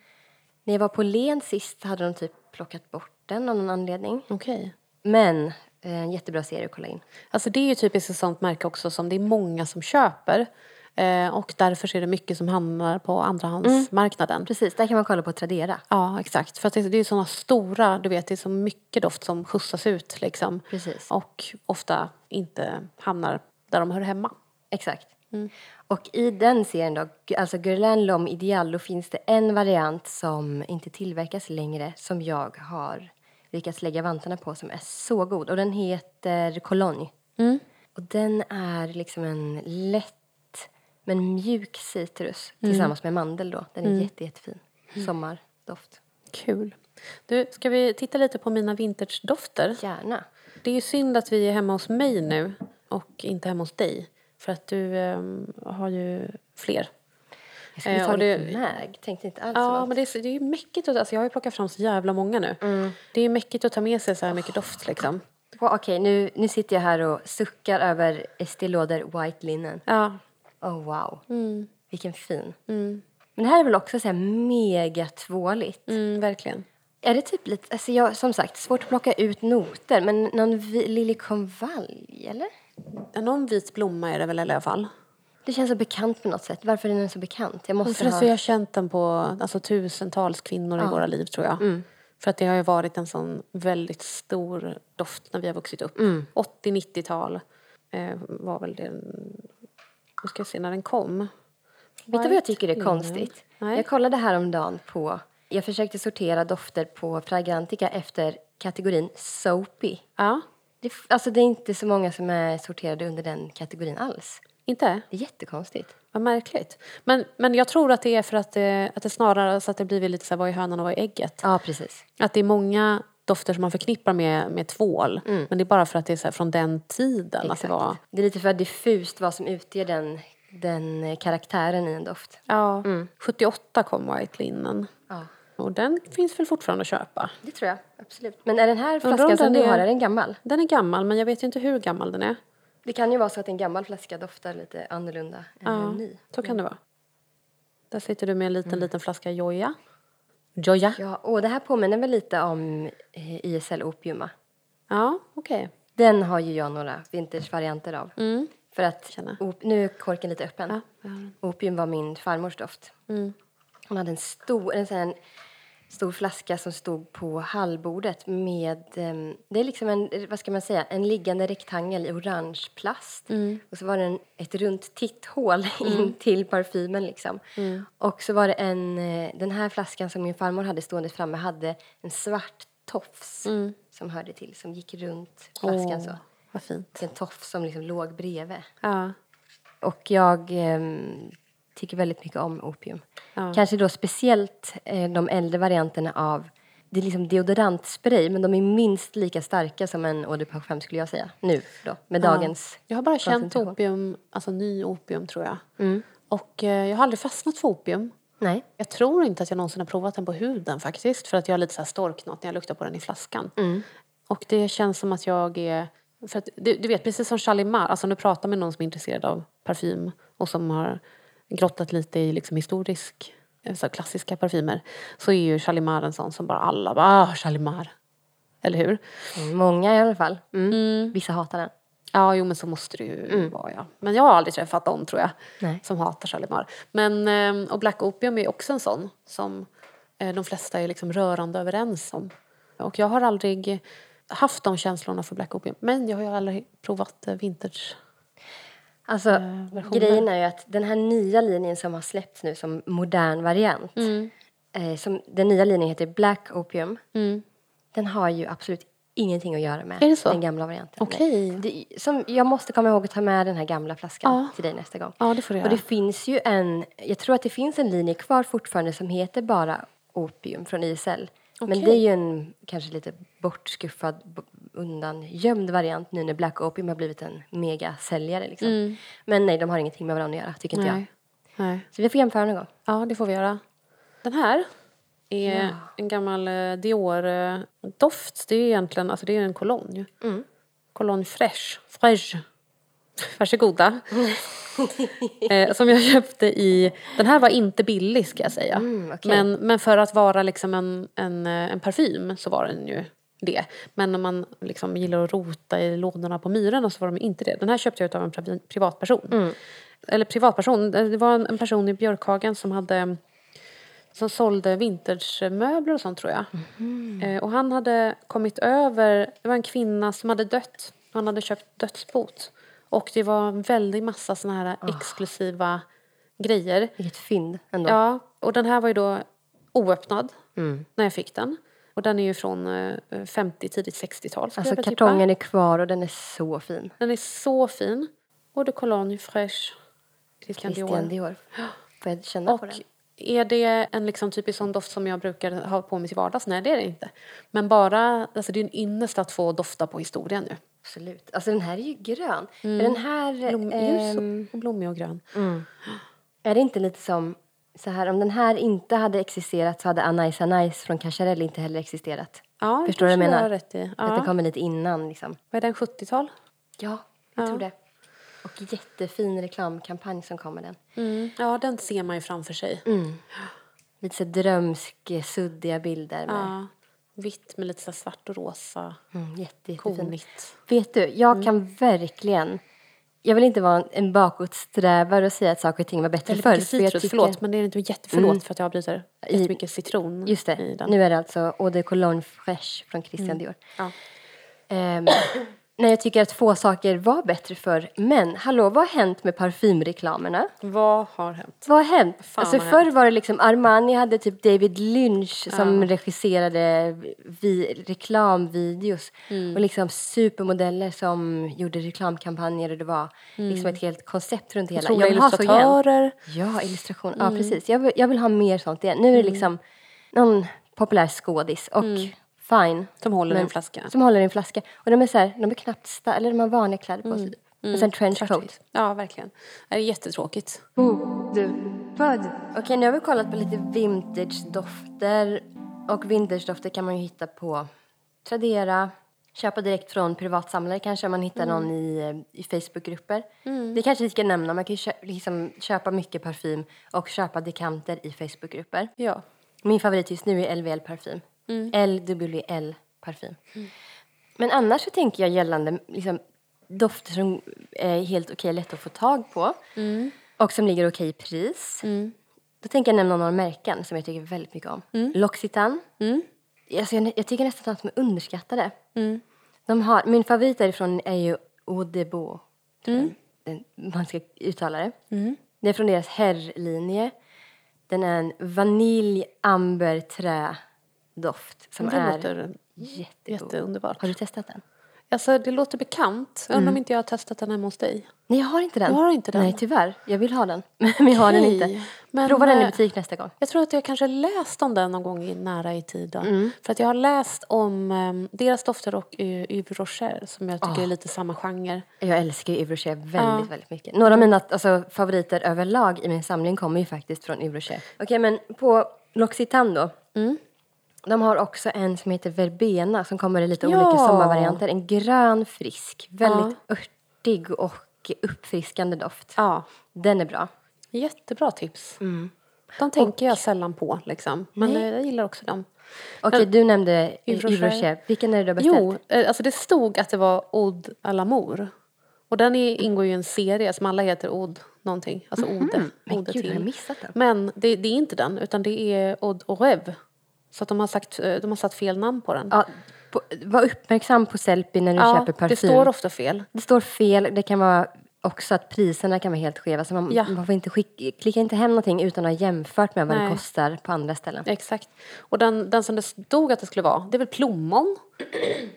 När jag var på Len sist hade de typ plockat bort den av någon anledning. Okej. Men eh, en jättebra serie att kolla in. Alltså det är ju typiskt ett sånt märke också som det är många som köper. Eh, och därför är det mycket som hamnar på andrahandsmarknaden. Precis, där kan man kolla på Tradera. Ja, exakt. För att det, är såna stora, du vet, det är så mycket doft som skjutsas ut liksom. Precis. Och ofta inte hamnar där de hör hemma. Exakt. Och i den serien då, alltså Guerlain L'Homme Ideal, då finns det en variant som inte tillverkas längre som jag har lyckats lägga vantarna på som är så god. Och den heter Cologne. Och den är liksom en lätt men mjuk citrus tillsammans med mandel då. Den är jätte, jättefin. Sommardoft. Kul. Du, ska vi titta lite på mina vintagedofter? Gärna. Det är ju synd att vi är hemma hos mig nu och inte hemma hos dig. För att du ehm, har ju fler. Skulle Eh, ta och det- mag. Tänkte inte alls Ja, men det är, det är ju mäckigt. Att, alltså jag har ju plockat fram så jävla många nu. Det är mäckigt att ta med sig så här mycket doft liksom. Wow, Okej, nu, nu sitter jag här och suckar över Estée Lauder White Linen. Ja. Oh wow, Mm. vilken fin. Men det här är väl också så här mega tvåligt. Mm, verkligen. Är det typ lite, alltså jag, som sagt, svårt att plocka ut noter, men någon liljekonvalj, eller? Någon vit blomma är det väl i alla fall. Det känns så bekant på något sätt. Varför är den så bekant? Jag måste att ha... vi har känt den på alltså, tusentals kvinnor i våra liv tror jag. För att det har ju varit en sån väldigt stor doft när vi har vuxit upp. 80-90-tal eh, var väl den... Nu ska jag se när den kom. Vet du vad jag tycker är konstigt? Nej. Jag kollade häromdagen på... Jag försökte sortera dofter på Fragrantica efter kategorin soapy. Ja, Det, alltså det är inte så många som är sorterade under den kategorin alls. Inte? Det är jättekonstigt. Vad märkligt. Men, men jag tror att det är för att det, att det snarare så att det blivit lite så här, vad är hönan och vad är ägget? Ja, precis. Att det är många dofter som man förknippar med, med tvål. Men det är bara för att det är så här, från den tiden. Att det Exakt. var, Det är lite för diffust vad som utgör den, den eh, karaktären i en doft. ja, 78 kom White Linen. Ja. Och den finns väl fortfarande att köpa. Det tror jag, absolut. Men är den här flaskan som du har, är den gammal? Den är gammal men jag vet ju inte hur gammal den är. Det kan ju vara så att en gammal flaska doftar lite annorlunda än Ja, en ny. så kan det vara. Där sitter du med en liten, liten flaska Joja. Joja? Ja, och det här påminner väl lite om eh, ISL Opiuma. Ja, okej. Den har ju jag några vintagevarianter av. För att, op- nu är korken lite öppen. Ja, den. Opium var min farmors doft. Hon hade en stor, en här, stor flaska som stod på hallbordet med, ehm, det är liksom en, vad ska man säga, en liggande rektangel i orange plast. Och så var det en, ett runt titthål in till parfymen liksom. Och så var det en, eh, den här flaskan som min farmor hade stående framme hade en svart tofs som hörde till, som gick runt flaskan så. Vad fint. En tofs som liksom låg bredvid. Ja. Och jag ehm, tycker väldigt mycket om opium. Ja. Kanske då speciellt eh, de äldre varianterna av det är liksom deodorantspray men de är minst lika starka som en eau de parfum skulle jag säga. Nu då, med dagens Jag har bara känt opium, alltså ny opium tror jag. Mm. Och eh, jag har aldrig fastnat för opium. Nej. Jag tror inte att jag någonsin har provat den på huden faktiskt. För att jag har lite så här storknat när jag luktar på den i flaskan. Mm. Och det känns som att jag är För att, du, du vet, precis som Chalimar, alltså nu pratar med någon som är intresserad av parfym och som har grottat lite i liksom historisk, så klassiska parfymer så är ju Chalimar en sån som bara alla bara ah, Chalimar. Eller hur? Mm, många i alla fall. Mm. Vissa hatar den. Ja, jo men så måste det ju vara ja. Men jag har aldrig träffat dem tror jag. Nej. Som hatar Chalimar. Men, eh, och Black Opium är också en sån som eh, de flesta är liksom rörande överens om. Och jag har aldrig haft de känslorna för Black Opium. Men jag har ju aldrig provat eh, vintage. Alltså, versioner. grejen är ju att den här nya linjen som har släppts nu som modern variant. Eh, som, den nya linjen heter Black Opium. Den har ju absolut ingenting att göra med den gamla varianten. Okej. Det, som, jag måste komma ihåg att ta med den här gamla flaskan Ja. till dig nästa gång. Ja, det får du Och göra. det finns ju en, jag tror att det finns en linje kvar fortfarande som heter bara Opium från ISL. Men Okej. det är ju en kanske lite bortskuffad, b- undangömd variant nu när Black Opium har blivit en megasäljare. Liksom. Men nej, de har ingenting med varandra att göra, tycker inte jag. Mm. Nej. Nej. Så vi får jämföra någon gång. Ja, det får vi göra. Den här är en gammal eh, Dior-doft. Det är egentligen alltså det är en cologne. Mm. Cologne Fresh. Fresh. Varsågoda. [laughs] eh, som jag köpte i... Den här var inte billig ska jag säga. Mm, okej. men, men för att vara liksom en, en, eh, en parfym så var den ju det. Men om man liksom gillar att rota i lådorna på Myrorna så var de inte det. Den här köpte jag av en priv- privatperson. Mm. Eller privatperson. Det var en, en person i Björkhagen som hade som sålde vintagemöbler och sånt tror jag. Eh, och han hade kommit över, det var en kvinna som hade dött. Han hade köpt dödsbot. Och det var en väldig massa såna här Ah. exklusiva grejer. Vilket fynd ändå. Ja, och den här var ju då oöppnad Mm. när jag fick den. Och den är ju från eh, 50, tidigt 60-tal. skulle Alltså väl tippa. kartongen är kvar och den är så fin. Den är så fin. Eau de Cologne Fresh. Christian, Christian Dior. Dior. Känna på Och den? är det en liksom typisk sån doft som jag brukar ha på mig till vardags? Nej, det är det inte. Men bara, alltså det är en ynnest att få dofta på historien nu. Absolut. Alltså den här är ju grön. Är den här... Blom, ljus och blommig och grön. Är det inte lite som så här, om den här inte hade existerat så hade Anais Anais från Cacharel inte heller existerat. Ja, Förstår du vad jag menar? rätt i. Att den Ja. kommer lite innan liksom. Vad är den, 70-tal? Ja, jag tror det. Och jättefin reklamkampanj som kommer den. Mm. Ja, den ser man ju framför sig. Lite så drömsk, suddiga bilder med Ja. Vitt med lite så svart och rosa. mm, jätte. Vet du, jag Mm. kan verkligen... Jag vill inte vara en bakåtsträvare och säga att saker och ting var bättre Eller förr. för tycker- förlåt. Men det är inte jätteförlåt för att jag avbryter. I- Jättemycket citron Just i det, den. nu är det alltså Eau de Cologne Fresh från Christian Dior. Ja. Ehm, nej, jag tycker att få saker var bättre förr. Men hallå, vad har hänt med parfymreklamerna? Vad har hänt? Vad har hänt? Fan, alltså har förr var det liksom Armani hade typ David Lynch som regisserade vi, reklamvideos. Mm. Och liksom supermodeller som gjorde reklamkampanjer och det var liksom ett helt koncept runt hela. Otroliga Jag vill ha så igen. Ja, illustration. Mm. Ja, precis. Jag vill, jag vill ha mer sånt igen. Nu är det liksom någon populär skådis och fine. Som håller Men- en flaska. Som håller i en flaska. Och de är så här, de är knappt sta- eller de har vanliga kläder på sig. Och sen trenchcoat. Ja, verkligen. Det är jättetråkigt. Okej, nu har vi kollat på lite vintage-dofter. Och vintage-dofter kan man ju hitta på Tradera. Köpa direkt från privatsamlare kanske om man hittar någon i, i Facebookgrupper. Det kanske vi ska nämna. Man kan ju kö- liksom köpa mycket parfym och köpa dekanter i Facebookgrupper. Ja. Min favorit just nu är LVL parfym. LWL parfym. Men annars så tänker jag gällande liksom, dofter som är helt okej, lätt att få tag på. Och som ligger okej i pris. Då tänker jag nämna några märken som jag tycker väldigt mycket om. L'Occitane. Alltså, jag, jag tycker nästan att de är underskattade. De har, min favorit därifrån är ju Eau de Beau. den- Man ska uttala det. Det är från deras herrlinje. Den är en vanilj, amber, trä doft som Det är låter jättegod. jätteunderbart. Har du testat den? Alltså, det låter bekant. Jag undrar om inte jag har testat den hemma hos dig. Nej, jag har inte den. Du har inte den? Nej, tyvärr. Jag vill ha den. [laughs] Men jag har den inte. Men, Prova den i eh, butik nästa gång. Jag tror att jag kanske läst om den någon gång i, nära i tiden. Mm. För att jag har läst om um, deras dofter och uh, Yves Rocher som jag tycker är lite samma genre. Jag älskar Yves Rocher väldigt, väldigt mycket. Några av mina alltså, favoriter överlag i min samling kommer ju faktiskt från Yves Rocher. Okej, men på L'Occitane då. De har också en som heter verbena som kommer i lite Ja. olika sommarvarianter. En grön, frisk, väldigt örtig och uppfriskande doft. Ja, Den är bra. jättebra tips. De tänker jag sällan på liksom. Men Nej. eh, jag gillar också dem. Okej, du nämnde Yves. Vilken är det du har beställt? Jo, eh, alltså det stod att det var Oud à l'amour. Och den är, ingår ju i en serie som alla heter Oud någonting. Alltså Ode. Mhm. Men Ode gud, har jag missat den? Men det, det är inte den, utan det är Oud au rêve. Så att de har, sagt, eh, de har satt fel namn på den. Ja, på, var uppmärksam på Sellpy när du Ja, köper parfym. det står ofta fel. Det står fel. Det kan vara också att priserna kan vara helt skeva. Så man, Ja. man får inte skick, klicka inte hem någonting utan att ha jämfört med vad det Nej. kostar på andra ställen. Exakt. Och den, den som det stod att det skulle vara, det är väl plommon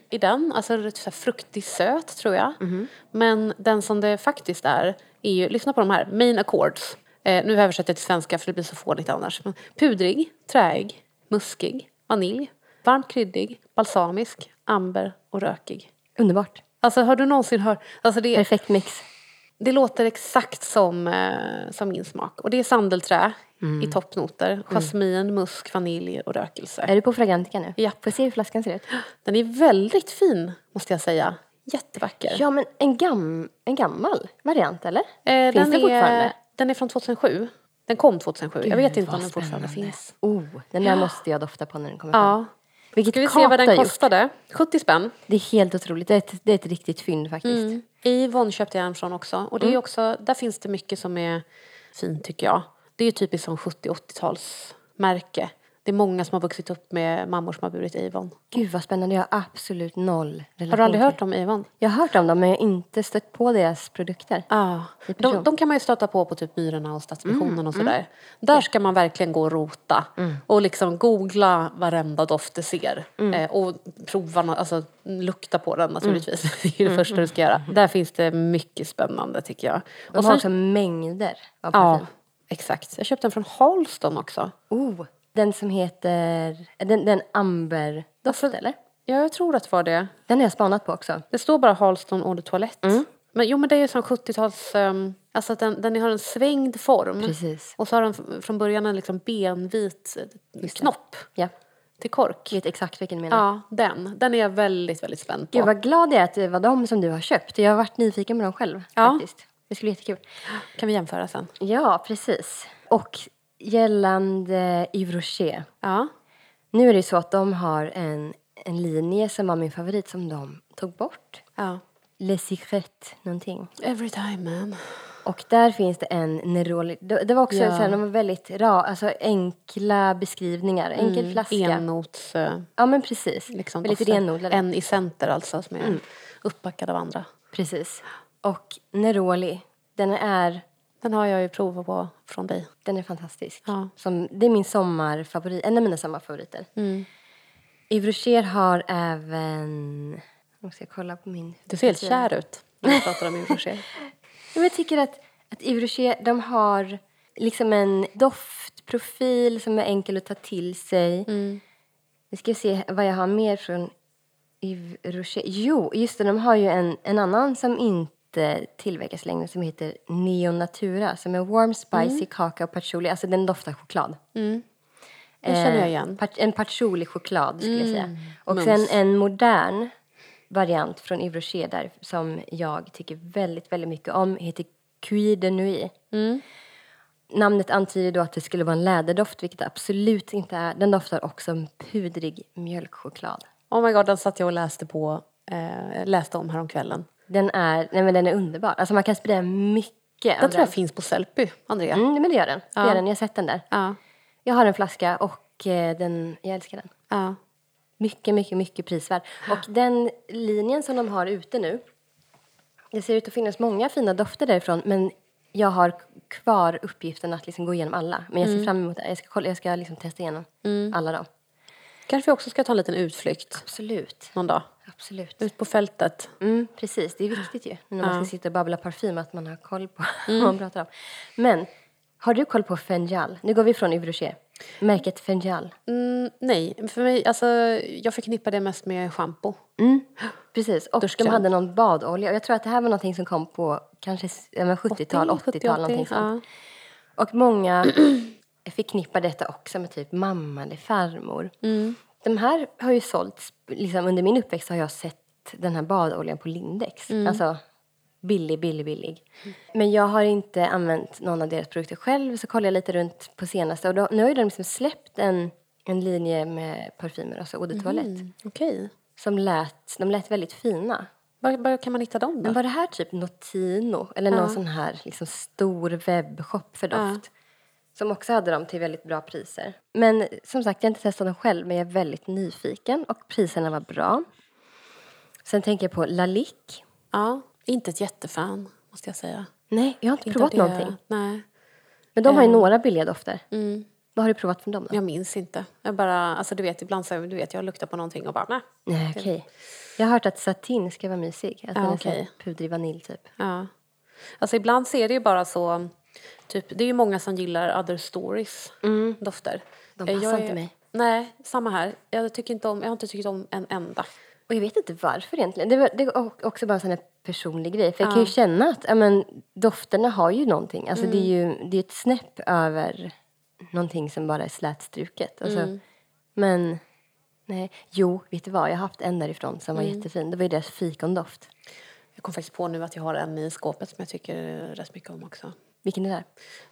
i den. Alltså lite så fruktig söt tror jag. Mhm. Men den som det faktiskt är, är ju, lyssna på de här, main accords. Eh, nu översätter jag till svenska för det blir så fånigt annars. Men pudrig, träig, muskig, vanilj, varmt kryddig, balsamisk, amber och rökig. Underbart. Alltså har du någonsin hört, alltså det, Perfekt mix. det låter exakt som, eh, som min smak. Och det är sandelträ i toppnoter, jasmin, musk, vanilj och rökelse. Är du på Fragrantica nu? Ja. Får jag se hur flaskan ser ut? Den är väldigt fin, måste jag säga. Jättevacker. Ja, men en, gam, en gammal variant, eller? Eh, Finns den, det fortfarande? är, den är från 2007. Den kom 2007. jag vet inte om den fortfarande finns. Oh, den där måste jag dofta på när den kommer fram. Ja. Vilket Ska vi se vad den har gjort. kostade? 70 spänn. Det är helt otroligt. Det är ett, det är ett riktigt fynd faktiskt. Mm. I Yvonne köpte jag den från också. Och det Mm. är också, där finns det mycket som är fint tycker jag. Det är ju typiskt som 70-80-talsmärke. Det är många som har vuxit upp med mammor som har burit Avon. Gud vad spännande. Jag har absolut noll relation Har du aldrig hört om Avon? Jag har hört om dem men jag har inte stött på deras produkter. Ja, person. de, de kan man ju stöta på på typ Myrorna och Stadsmissionen och sådär. Där ska man verkligen gå och rota och liksom googla varenda doft det ser. Eh, och prova, alltså lukta på den naturligtvis. [laughs] Det är det första du ska göra. Där finns det mycket spännande tycker jag. De Och har sen, också mängder av ja, parfym. exakt. Jag köpte den från Halston också. Oh, den som heter... Den, den amberdoft Alltså- eller? Ja, jag tror att det var det. Den har jag spanat på också. Det står bara Halston Eau de Toilette. Men jo men det är ju som 70-tals, um, alltså att den, den har en svängd form. Precis. Och så har den från början en liksom benvit eh, knopp Ja, till kork. jag vet exakt vilken du menar. Ja, den. Den är jag väldigt, väldigt spänd på. Gud vad glad jag är att det var de som du har köpt. Jag har varit nyfiken på dem själv Ja. faktiskt. Det skulle bli jättekul. Kan vi jämföra sen? Ja, precis. Och gällande Yves Rocher. Ja. Nu är det ju så att de har en, en linje som var min favorit som de tog bort. ja. Le Secret någonting. Every time man. Och där finns det en Neroli. Det, var också Ja. så här, de var väldigt ra, alltså enkla beskrivningar. Enkel flaska. Ennots... eh, Ja men precis. Liksom, väldigt renodlade. En i center alltså, som är uppbackad av andra. Precis. Och Neroli, den är, Den har jag ju provat på från dig. den är fantastisk. Ja. Som, det är min sommarfavorit, en av mina sommarfavoriter. Mm. Yves Rocher har även... Nu ska jag kolla på min... Du ser helt kär ut när du pratar om Yves Rocher. [laughs] Jag tycker att, att Yves Rocher, de har liksom en doftprofil som är enkel att ta till sig. Mm. Nu ska jag se vad jag har mer från Yves Rocher. Jo, just det, de har ju en, en annan som inte tillverkas längre som heter Neo Natura som är warm spicy kakao patchouli. Alltså den doftar choklad. Det känner jag igen. Eh, pat- en patchouli-choklad skulle jag säga. Och mums. sen en modern variant från Yves där som jag tycker väldigt, väldigt mycket om heter Cuir de Nuit. Namnet antyder då att det skulle vara en läderdoft, vilket det absolut inte är. Den doftar också en pudrig mjölkchoklad. Oh my god, den satt jag och läste på, eh, läste om häromkvällen. Den är, nej men den är underbar. Alltså man kan sprida mycket Den av tror jag finns på Sellpy, Andrea. Mm, men det gör den. Det Ja. gör den. Jag har sett den där. Ja. Jag har en flaska och eh, den, jag älskar den. ja. Mycket, mycket, mycket prisvärd. Och den linjen som de har ute nu, det ser ut att finnas många fina dofter därifrån, men jag har kvar uppgiften att liksom gå igenom alla. Men jag ser fram emot det. Jag ska, kolla, jag ska liksom testa igenom alla dem. Kanske vi också ska ta en liten utflykt Absolut. någon dag. Absolut. Ut på fältet. Mm, precis, det är viktigt ju. När man ska sitta och babbla parfym, att man har koll på [laughs] Mm. vad man pratar om. Men, har du koll på Fenjal? Nu går vi från Yves Rocher. Märket Fenjal. Mm, nej, för mig, alltså, jag förknippar det mest med shampoo. Mm, precis. Och Duschkräm. de hade någon badolja. Och jag tror att det här var någonting som kom på kanske ja, men 70-tal, 80, 80-tal, någonting sånt. ja. Och många [clears throat] förknippar detta också med typ mamma eller farmor. Mm. De här har ju sålts, liksom under min uppväxt har jag sett den här badoljan på Lindex. Alltså billig, billig, billig. Men jag har inte använt någon av deras produkter själv så kollade jag lite runt på senaste och då, nu har ju de liksom släppt en, en linje med parfymer, alltså eau de toilette. Okej. Som lät, de lät väldigt fina. Var, var kan man hitta dem då? Men var det här typ Notino eller någon sån här liksom stor webbshop för doft? Som också hade dem till väldigt bra priser. Men som sagt, jag har inte testat dem själv men jag är väldigt nyfiken och priserna var bra. Sen tänker jag på Lalique. Ja, inte ett jättefan måste jag säga. Nej, jag har inte Inte provat det- någonting. Nej, Men de har ju några billiga dofter. Mm. Vad har du provat från dem då? jag minns inte. Jag bara, alltså du vet ibland så, du vet jag luktar på någonting och bara nej. Nej, okej. Jag har hört att satin ska vara mysig. Att den är okej. pudrig vanilj typ. Ja. Alltså ibland ser det ju bara så, typ, det är ju många som gillar other stories dofter. De Eh, passar jag inte mig. Nej, samma här. Jag, tycker inte om, jag har inte tyckt om en enda. Och jag vet inte varför egentligen. Det, är också bara en personlig grej. För jag kan ju känna att ja, men, dofterna har ju någonting. Alltså det är ju det är ett snäpp över någonting som bara är slätstruket. Alltså, Men nej. Jo, vet du vad? Jag har haft en därifrån som var jättefin. Det var ju deras fikondoft. Jag kom faktiskt på nu att jag har en i skåpet som jag tycker rätt mycket om också. Vilken är det?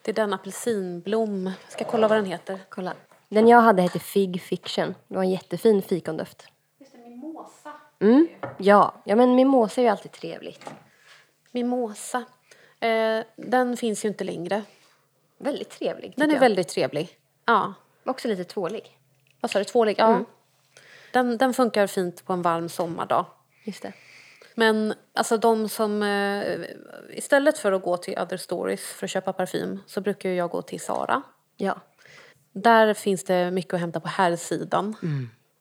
Det är den apelsinblom. Jag ska kolla vad den heter. Kolla. Den jag hade hette Fig Fiction. Det var en jättefin fikondoft. Just det, mimosa. Mm. Ja, ja men mimosa är ju alltid trevligt. Mimosa. Eh, den finns ju inte längre. Väldigt trevlig. Den är jag. väldigt trevlig. Ja. Också lite tvålig. Vad sa du? Tvålig? Ja. Den, den funkar fint på en varm sommardag. Just det. Men alltså de som... Eh, istället för att gå till Other Stories för att köpa parfym så brukar jag gå till Sara. Ja. Där finns det mycket att hämta på här sidan.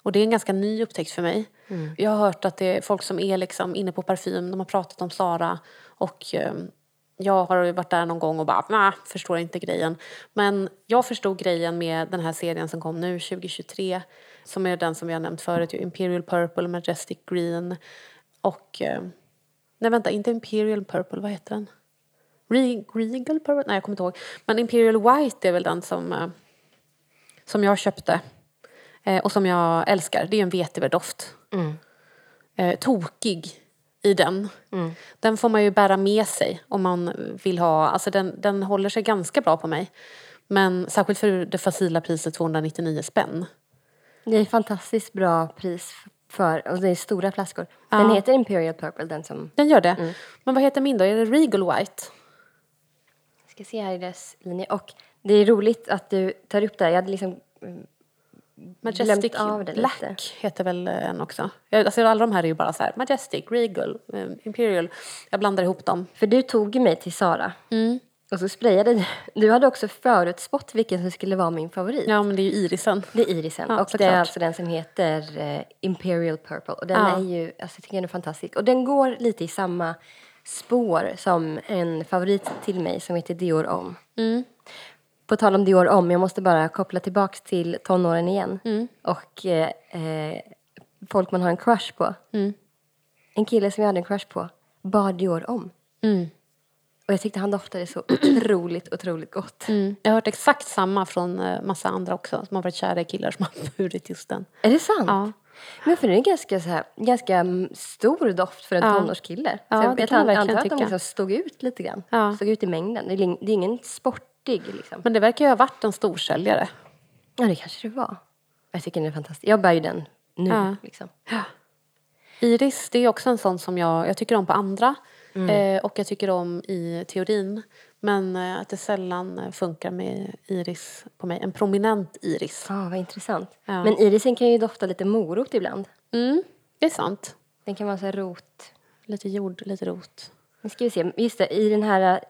Och det är en ganska ny upptäckt för mig. Jag har hört att det är folk som är liksom inne på parfym, de har pratat om Sara och eh, jag har varit där någon gång och bara, nah, förstår inte grejen. Men jag förstod grejen med den här serien som kom nu 2023 som är den som vi har nämnt förut, Imperial Purple, Majestic Green och... Eh, nej vänta, inte Imperial Purple, vad heter den? Re- Regal Purple? Nej, jag kommer inte ihåg. Men Imperial White är väl den som, eh, som jag köpte eh, och som jag älskar. Det är en veteveddoft. Eh, tokig i den. Den får man ju bära med sig om man vill ha... Alltså den, den håller sig ganska bra på mig. Men särskilt för det facila priset 299 spänn. Det är fantastiskt bra pris för, och det är stora flaskor. Den heter Imperial Purple, den som... Den gör det. Men vad heter min då? Är det Regal White? ska se här i dess linje. Och det är roligt att du tar upp det här. Jag hade liksom mm, Majestic glömt av det Black lite. heter väl en också. Jag, alltså alla de här är ju bara så här Majestic, Regal, eh, Imperial. Jag blandar ihop dem. För du tog mig till Sara. Och så sprayade du. Du hade också förutspått vilken som skulle vara min favorit. Ja, men det är ju irisen. Det är irisen. Ja, och det är alltså den som heter eh, Imperial Purple. Och den Ja. är ju, alltså jag tycker den är fantastisk. Och den går lite i samma spår som en favorit till mig som heter Dior Homme. Mm. På tal om Dior Homme, jag måste bara koppla tillbaks till tonåren igen. Mm. Och eh, eh, folk man har en crush på. Mm. En kille som jag hade en crush på bar Dior om. Och jag tyckte han doftade så [clears throat] otroligt, otroligt gott. Mm. Jag har hört exakt samma från eh, massa andra också som har varit kära i killar som har [laughs] burit just den. Är det sant? Ja. Men för det är en ganska, så här, ganska mm, stor doft för en Ja. tonårskille. Ja, jag, jag kan man antar att de liksom stod ut lite grann. Ja. Stod ut i mängden. Det är, det är ingen sportig liksom. Men det verkar ju ha varit en storsäljare. Ja, det kanske det var. Jag tycker den är fantastisk. Jag bär ju den nu Ja. liksom. Iris, det är också en sån som jag, jag tycker om på andra. Mm. Eh, och jag tycker om i teorin. Men eh, att det sällan eh, funkar med iris på mig. En prominent iris. Ja, vad intressant. Ja. Men irisen kan ju dofta lite morot ibland. Mm, det är sant. Den kan vara så här rot. Lite jord, lite rot. Nu ska vi se. Just det, i den här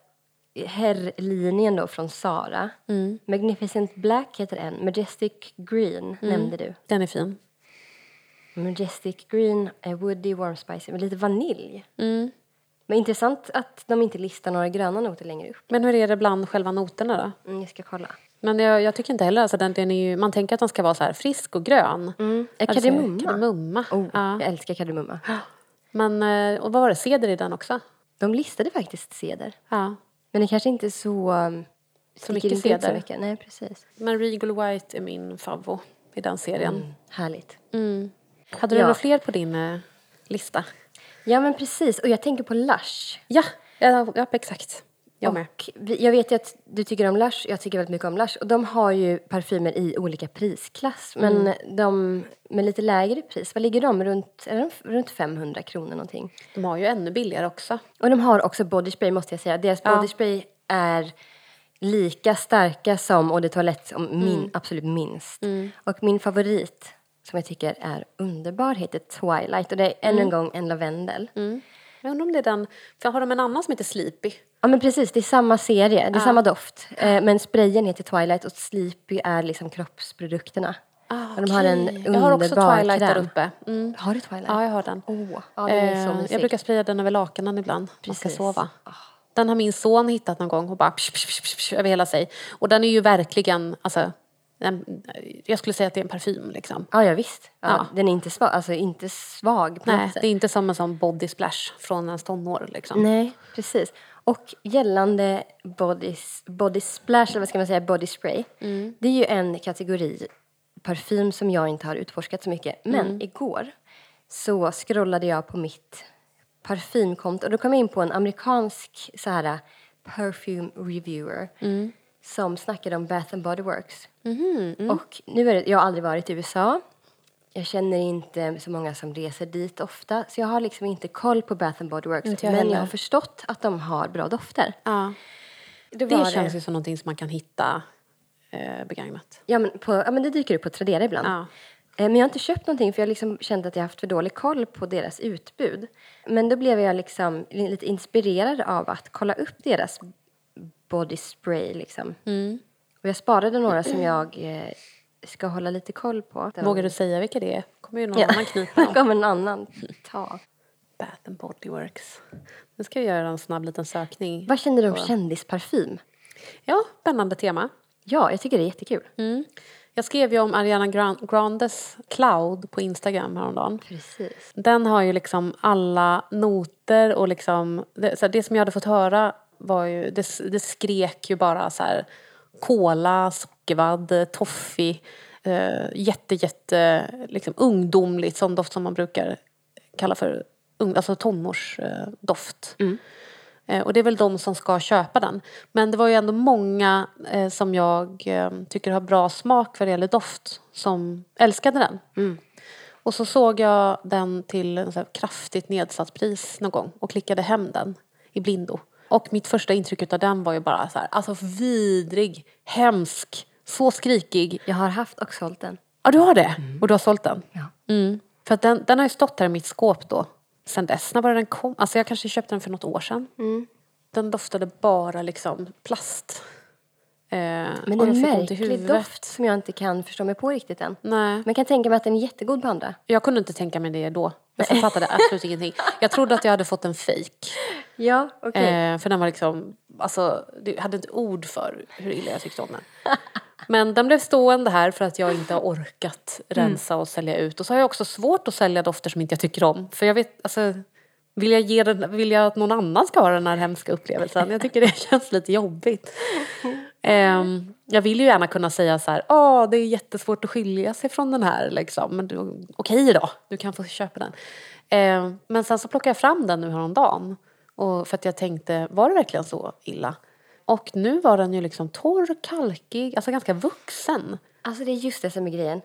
eh, herrlinjen då från Sara. Mm. Magnificent Black heter en. Majestic Green nämnde du. Den är fin. Majestic Green, Woody, Warm Spicy med lite vanilj. Mm. Men intressant att de inte listar några gröna noter längre upp. Men hur är det bland själva noterna då? Mm, jag ska kolla. Men jag, jag tycker inte heller, alltså den, den är ju, man tänker att den ska vara så här frisk och grön. Mm. Eh, Alltså, Kardemumma. Kardemumma. Oh, Ja. Jag älskar kardemumma. [gasps] Men, eh, och vad var det, ceder i den också? De listade faktiskt ceder. Ja. Men det kanske inte är så... um, sticker mycket ceder. Så mycket. Nej, precis. Men Regal White är min favvo. i den serien. Härligt. Hade du Ja. några fler på din eh, lista? Ja, men precis. Och jag tänker på Lush. Ja, ja, ja exakt. Jag med. Och vi, jag vet ju att du tycker om Lush, jag tycker väldigt mycket om Lush. Och de har ju parfymer i olika prisklass. Men Mm. de med lite lägre pris, vad ligger de? Runt, är de runt 500 kronor någonting? De har ju ännu billigare också. Och de har också body spray måste jag säga. Deras Ja. body spray är lika starka som Eau de Toilette, som min, Mm. absolut minst. Och min favorit, som jag tycker är underbar, heter Twilight. Och det är ännu Mm. en gång en lavendel. Jag undrar om det är den, för har de en annan som heter Sleepy? Ja men precis, det är samma serie, det är samma doft. Eh, men sprayen heter Twilight och Sleepy är liksom kroppsprodukterna. och de har en underbar Jag har också Twilight kräm. där uppe. Mm. Har du Twilight? Ja, jag har den. Åh, ja, den är så Eh, mysig. jag brukar spraya den över lakanen ibland när man ska Precis. sova. Den har min son hittat någon gång och bara psh, psh, psh, psh, över hela sig. Och den är ju verkligen, alltså, jag skulle säga att det är en parfym liksom. Ja, ja visst. Ja, Ja. Den är inte svag, alltså inte svag på Nej, något sätt. det är inte som en sån body splash från ens tonår liksom. Nej, precis. Och gällande body, body splash, eller vad ska man säga, body spray. Mm. Det är ju en kategori parfym som jag inte har utforskat så mycket. Men Mm. igår så scrollade jag på mitt parfymkonto och då kom jag in på en amerikansk så här perfume reviewer Mm. Som snackade om Bath and Body Works. Mhm, Och nu är det, jag har aldrig varit i USA. Jag känner inte så många som reser dit ofta. Så jag har liksom inte koll på Bath and Body Works. Inte jag men heller. jag har förstått att de har bra dofter. Ja. Det, Det känns ju som någonting som man kan hitta eh, begagnat. Ja men, på, ja, men det dyker upp på Tradera ibland. Ja. Eh, Men jag har inte köpt någonting för jag liksom kände att jag haft för dålig koll på deras utbud. Men då blev jag liksom lite inspirerad av att kolla upp deras body spray liksom. Mm. Och jag sparade några som jag eh, ska hålla lite koll på. Vågar du säga vilka det är? kommer ju någon Ja. annan knipa dem. [laughs] kommer en annan ta. Bath and Body Works. Nu ska jag göra en snabb liten sökning. Vad känner du om kändisparfym? Ja, spännande tema. Ja, jag tycker det är jättekul. Mm. Jag skrev ju om Ariana Gran- Grandes Cloud på Instagram häromdagen. Precis. Den har ju liksom alla noter och liksom... Det, så det som jag hade fått höra var ju... Det, det skrek ju bara så här... Kola, sockervadd, toffee. Eh, jätte, jätte liksom ungdomligt, sån doft som man brukar kalla för alltså tonårsdoft. Eh, och det är väl de som ska köpa den. Men det var ju ändå många eh, som jag eh, tycker har bra smak vad det gäller doft som älskade den. Och så såg jag den till en så kraftigt nedsatt pris någon gång och klickade hem den i blindo. Och mitt första intryck av den var ju bara så här, alltså vidrig, hemsk, så skrikig. Jag har haft och sålt den. Ja, du har det? Och du har sålt den? Ja. Mm. För att den, den har ju stått här i mitt skåp då, sen dess. När var den kom? Alltså jag kanske köpte den för något år sedan. Den doftade bara liksom plast. Eh, Men en märklig doft som jag inte kan förstå mig på riktigt än. Nej. Men jag kan tänka mig att den är jättegod på andra. Jag kunde inte tänka mig det då. Jag fattade absolut ingenting. Jag trodde att jag hade fått en fake. Ja, okej. Eh, för den var liksom, alltså, jag hade inte ord för hur illa jag tyckte om den. Men den blev stående här för att jag inte har orkat rensa och sälja ut. Och så har jag också svårt att sälja dofter som inte jag tycker om. För jag vet, alltså, vill jag, ge den, vill jag att någon annan ska ha den här hemska upplevelsen? Jag tycker det [laughs] känns lite jobbigt. Ehm, jag vill ju gärna kunna säga så här, åh det är jättesvårt att skilja sig från den här liksom. Men okej då, du kan få köpa den. Ehm, men sen så plockade jag fram den nu häromdagen. Och för att jag tänkte, var det verkligen så illa? Och nu var den ju liksom torr, kalkig, alltså ganska vuxen. Alltså det är just det som är grejen.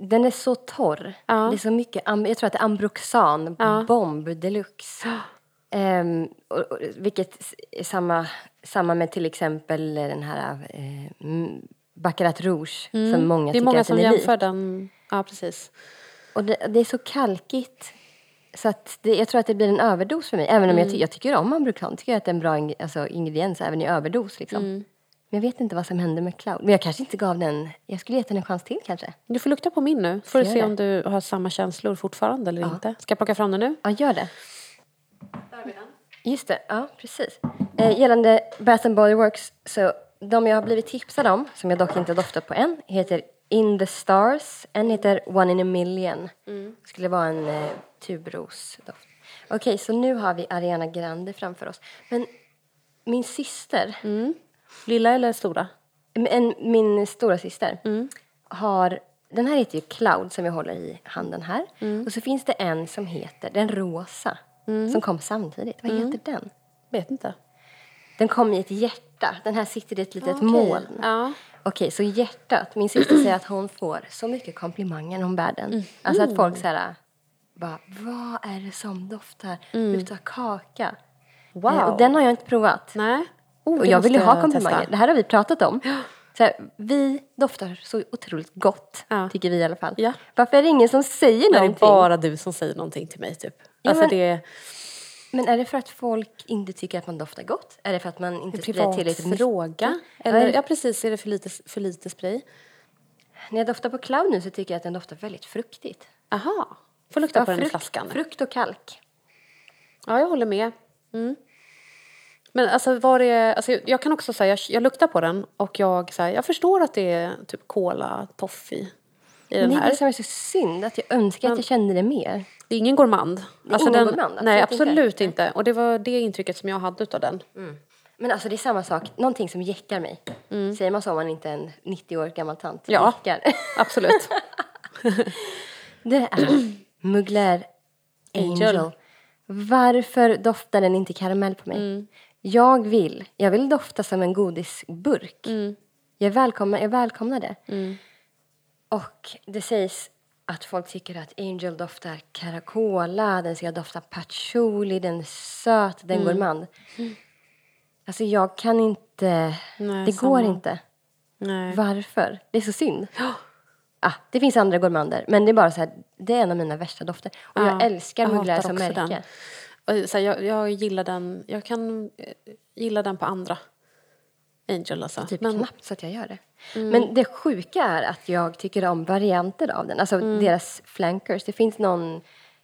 Den är så torr. Ja. Det är så mycket, jag tror att det är Ambroxan, bomb deluxe. [gasps] [gasps] Ehm, och, och, vilket är samma, samma med till exempel den här eh, mm, Baccarat Rouge som många Mm. det är tycker många att som den är lik. jämför den. Ja, precis. Och det, det är så kalkigt. Så att det, jag tror att det blir en överdos för mig. Även om jag, Mm. ty, jag tycker om Ambroxan. tycker jag att det är en bra ing- alltså, ingrediens även i överdos. Liksom. Mm. Men jag vet inte vad som hände med Cloud. Men jag kanske inte gav den... Jag skulle gett den en chans till kanske. Du får lukta på min nu. Får du se det. om du har samma känslor fortfarande eller inte. Ska jag plocka fram den nu? Ja, gör det. Just det, ja precis. Eh, gällande Bath and Body Works, så de jag har blivit tipsad om, som jag dock inte doftat på än, heter In the Stars. En heter One in a Million. skulle vara en eh, tubrosdoft. Okej, så nu har vi Ariana Grande framför oss. Men min syster, Lilla eller stora? en, min stora syster har Den här heter ju Cloud som jag håller i handen här. Mm. Och så finns det en som heter den rosa. Som kom samtidigt. Vad Mm. heter den? Vet inte. Den kom i ett hjärta. Den här sitter i ett litet Okej. moln. Ja. Okej, så hjärtat. Min syster säger att hon får så mycket komplimanger när hon bär den. Alltså att folk säger bara, vad är det som doftar? Luktar kaka. Wow. Eh, Och den har jag inte provat. Nej. Oh, Och jag vill ju ha komplimanger. testa. Det här har vi pratat om. Så här, vi doftar så otroligt gott, Ja. tycker vi i alla fall. Ja. Varför är det ingen som säger Det är någonting? bara du som säger någonting till mig typ. Ja, alltså men- det Men är det för att folk inte tycker att man doftar gott? Är det för att man inte privat tillräckligt mycket? fråga. Eller, ja precis, är det för lite, för lite spray? När jag doftar på Cloud nu så tycker jag att den doftar väldigt fruktigt. Aha. Får lukta Ja, på den frukt, flaskan. Frukt och kalk. Ja, jag håller med. Mm. Men alltså var det, alltså jag- kan också säga, jag, jag luktar på den och jag, så här, jag förstår att det är typ cola, toffee i Men den är här. det är så synd, att jag önskar att jag kände det mer. Det är ingen gourmand. Alltså ingen den, gourmand, Nej, absolut inte. inte. Och det var det intrycket som jag hade utav den. Men alltså det är samma sak, någonting som jäckar mig. Säger man så om man inte är en 90 år gammal tant? Mm. Ja. Jäckar. [laughs] Absolut. [laughs] Det är Mugler Angel. Angel. Varför doftar den inte karamell på mig? Mm. Jag vill, jag vill dofta som en godisburk. Mm. Jag, välkomnar, jag välkomnar det. Och det sägs att folk tycker att Angel doftar caracola, den ska dofta patchouli, den är söt, den Mm. gourmand. Alltså jag kan inte, Nej, det samma. går inte. nej. Varför? Det är så synd. [gasps] Ah, det finns andra gourmander, men det är bara så här, det är en av mina värsta dofter. Och jag älskar jag Mugler hatar som märke. den. Och så här, jag, jag gillar den, jag kan eh, gilla den på andra. Angel alltså. Typ Men, knappt så att jag gör det. Men det sjuka är att jag tycker om varianter av den. Alltså Mm. deras flankers. Det finns någon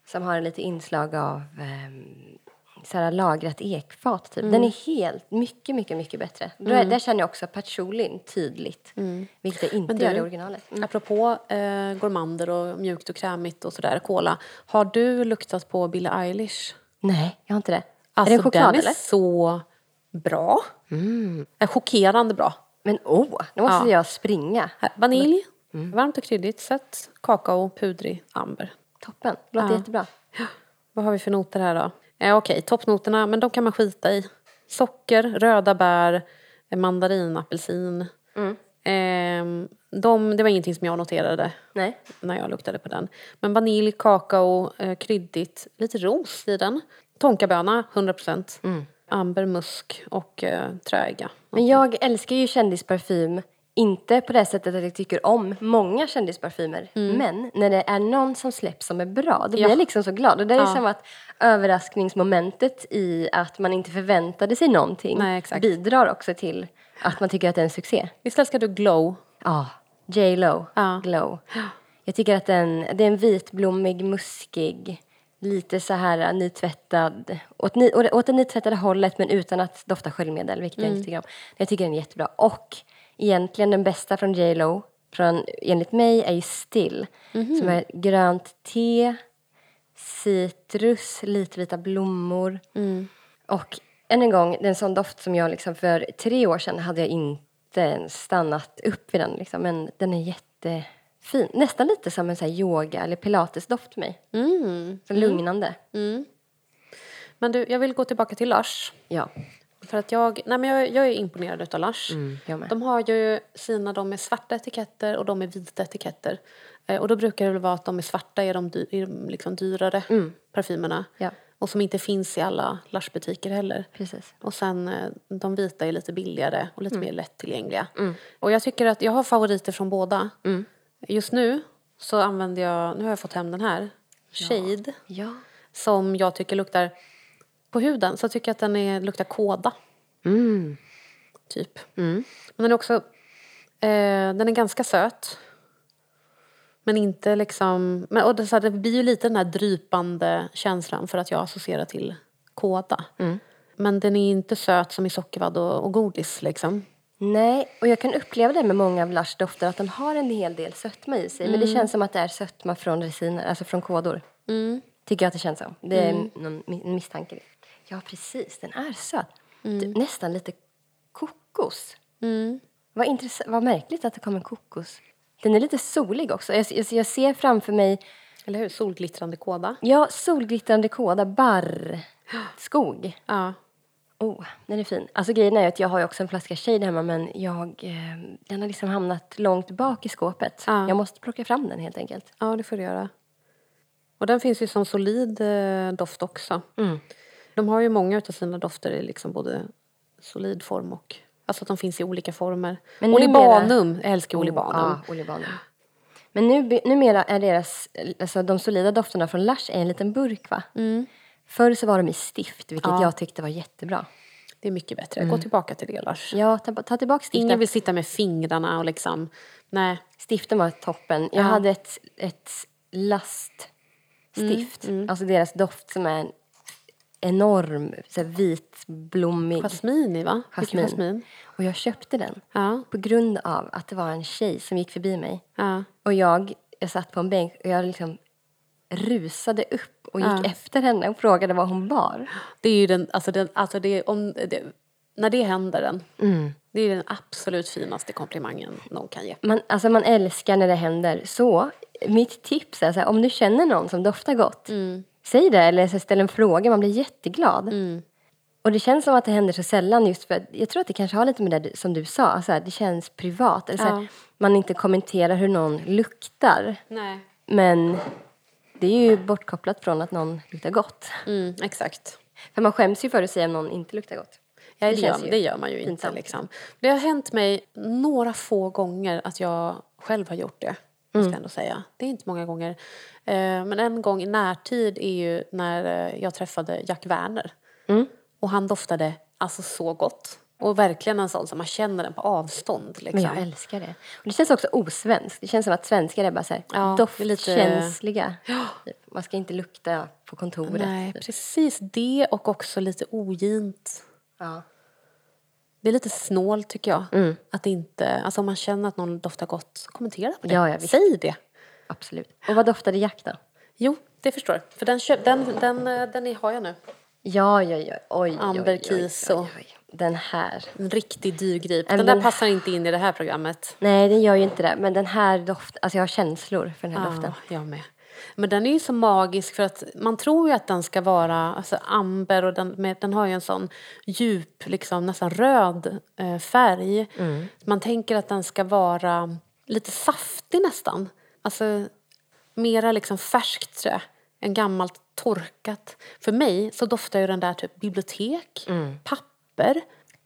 som har lite inslag av um, så här lagrat ekfat. Typ. Mm. Den är helt, mycket, mycket, mycket bättre. Där, där känner jag också patchoulin tydligt. Vilket jag inte Mm. Men gör du, i originalet. Mm. Apropå eh, gourmander och mjukt och krämigt och sådär, cola. Har du luktat på Billie Eilish? Nej, jag har inte det. Alltså är det choklad den är eller? Mm. så bra. Är chockerande bra. Men åh, nu måste Ja. jag springa. Vanilj, Mm. varmt och kryddigt, sött, kakao, pudrig, amber. Toppen, låter Ja. jättebra. Vad har vi för noter här då? Eh, Okej, toppnoterna, men de kan man skita i. Socker, röda bär, eh, mandarin, apelsin. Mm. Ehm, de, det var ingenting som jag noterade Nej. när jag luktade på den. Men vanilj, kakao, eh, kryddigt, lite ros i den. Tonkaböna, 100%. Mm. Amber, musk och eh, träiga. Men jag älskar ju kändisparfym. Inte på det sättet att jag tycker om många kändisparfymer. Men när det är någon som släpps som är bra, då blir Ja. jag liksom så glad. Och det är Ja. som att överraskningsmomentet i att man inte förväntade sig någonting Nej, bidrar också till att man tycker att det är en succé. Visst älskar du glow? Ja, J Lo, Ja. Glow. Jag tycker att den, det är en vitblommig, muskig, lite så här nytvättad, åt, ny, åt det nytvättade hållet men utan att dofta sköljmedel, vilket jag inte tycker om. Jag tycker den är jättebra. Och egentligen den bästa från J Lo, från, enligt mig, är ju Still. Som är grönt te, citrus, lite vita blommor. Och än en gång, det är en sån doft som jag liksom för tre år sedan hade jag inte ens stannat upp vid den. Liksom. Men den är jättefin. Nästan lite som en så yoga eller pilatesdoft för mig. Mm. Så lugnande. Men du, jag vill gå tillbaka till Lush. Ja. För att jag, nej men jag, jag är imponerad utav Lush. Mm, med. De har ju sina, de är svarta etiketter och de är vita etiketter. Eh, och då brukar det väl vara att de är svarta är de, dy, är de liksom dyrare parfymerna. Mm. Ja. Och som inte finns i alla Lush-butiker heller. Precis. Och sen eh, de vita är lite billigare och Mm. lite mer lättillgängliga. Och jag tycker att jag har favoriter från båda. Mm. Just nu så använder jag, nu har jag fått hem den här, Shade. Ja. Som jag tycker luktar, på huden så tycker jag att den är, luktar kåda. Mm. Typ. Men den är också, eh, den är ganska söt. Men inte liksom, men, och det, så här, det blir ju lite den här drypande känslan för att jag associerar till kåda. Men den är inte söt som i sockervadd och, och godis liksom. Nej, och jag kan uppleva det med många av Lush dofter att de har en hel del sötma i sig. Men det känns som att det är sötma från resiner, alltså från kådor. Tycker jag att det känns som. Det är någon mi- misstanke. Ja, precis. Den är söt. Du, nästan lite kokos. Vad, intress- vad märkligt att det kommer kokos. Den är lite solig också. Jag, jag, jag ser framför mig, Eller hur? Solglittrande kåda. ja, solglittrande kåda, barr, skog. Ja. Oh, den är fin. Alltså grejen är att jag har också en flaska Shade hemma men jag, eh, den har liksom hamnat långt bak i skåpet. Ja. Jag måste plocka fram den helt enkelt. ja, det får du göra. Och den finns ju som solid eh, doft också. Mm. De har ju många av sina dofter i liksom både solid form och... Alltså att de finns i olika former. Men Olibanum, jag älskar olibanum. Oh, ja, olibanum. Men nu, numera är deras, alltså de solida dofterna från Lush i en liten burk va? Förr så var de i stift, vilket Ja. jag tyckte var jättebra. Det är mycket bättre. Mm. Gå tillbaka till det Lars. Ja, ta, ta tillbaka stiften. Ingen vill sitta med fingrarna och liksom... Nej. Stiften var toppen. Jag Ja. hade ett, ett laststift, alltså deras doft som är en enorm, så här vitblommig Jasmin va? Jasmin. jasmin? Och jag köpte den Ja. på grund av att det var en tjej som gick förbi mig. Ja. Och jag, jag satt på en bänk och jag liksom rusade upp och gick Ja. efter henne och frågade vad hon bar. Det är ju den, alltså den, alltså det, om, det, när det händer den, det är den absolut finaste komplimangen någon kan ge. Man, alltså man älskar när det händer. Så mitt tips är så här, om du känner någon som doftar gott, säg det eller så ställ en fråga, man blir jätteglad. Och det känns som att det händer så sällan just för att jag tror att det kanske har lite med det som du sa, alltså att det känns privat. Eller så här, Ja. Man inte kommenterar hur någon luktar. Nej. Men det är ju bortkopplat från att någon luktar gott. Mm, exakt. För man skäms ju för att säga om någon inte luktar gott. Ja, det, känns gör, det gör man ju inte. Liksom. Det har hänt mig några få gånger att jag själv har gjort det. Måste jag ändå säga. Det är inte många gånger. Eh, men en gång i närtid är ju när eh, jag träffade Jack Werner. Och han doftade alltså så gott. Och verkligen en sån som man känner den på avstånd. Liksom. Men jag älskar det. Och det känns också osvenskt. Det känns som att svenskar är bara så här Ja, är lite- doftkänsliga. Typ. Man ska inte lukta på kontoret. Nej, typ. precis det och också lite ogint. Ja. Det är lite snålt tycker jag. Mm. Att inte, alltså om man känner att någon doftar gott, kommentera på det. Ja, ja. Säg det. Absolut. Och vad doftade Jack då? Jo, det förstår jag. För den, köp, den, den, eh, den är- har jag nu. Ja, ja, ja. Oj, Amber oj, oj, oj, oj. Den här. En riktig dyrgrip. Men Den där den- passar inte in i det här programmet. Nej, den gör ju inte det. Men den här doften, alltså jag har känslor för den här doften. Ja, jag med. Men den är ju så magisk för att man tror ju att den ska vara alltså amber och den, med, den har ju en sån djup, liksom nästan röd eh, färg. Man tänker att den ska vara lite saftig nästan. Alltså mera liksom färskt trä än gammalt torkat. För mig så doftar ju den där typ bibliotek, papper.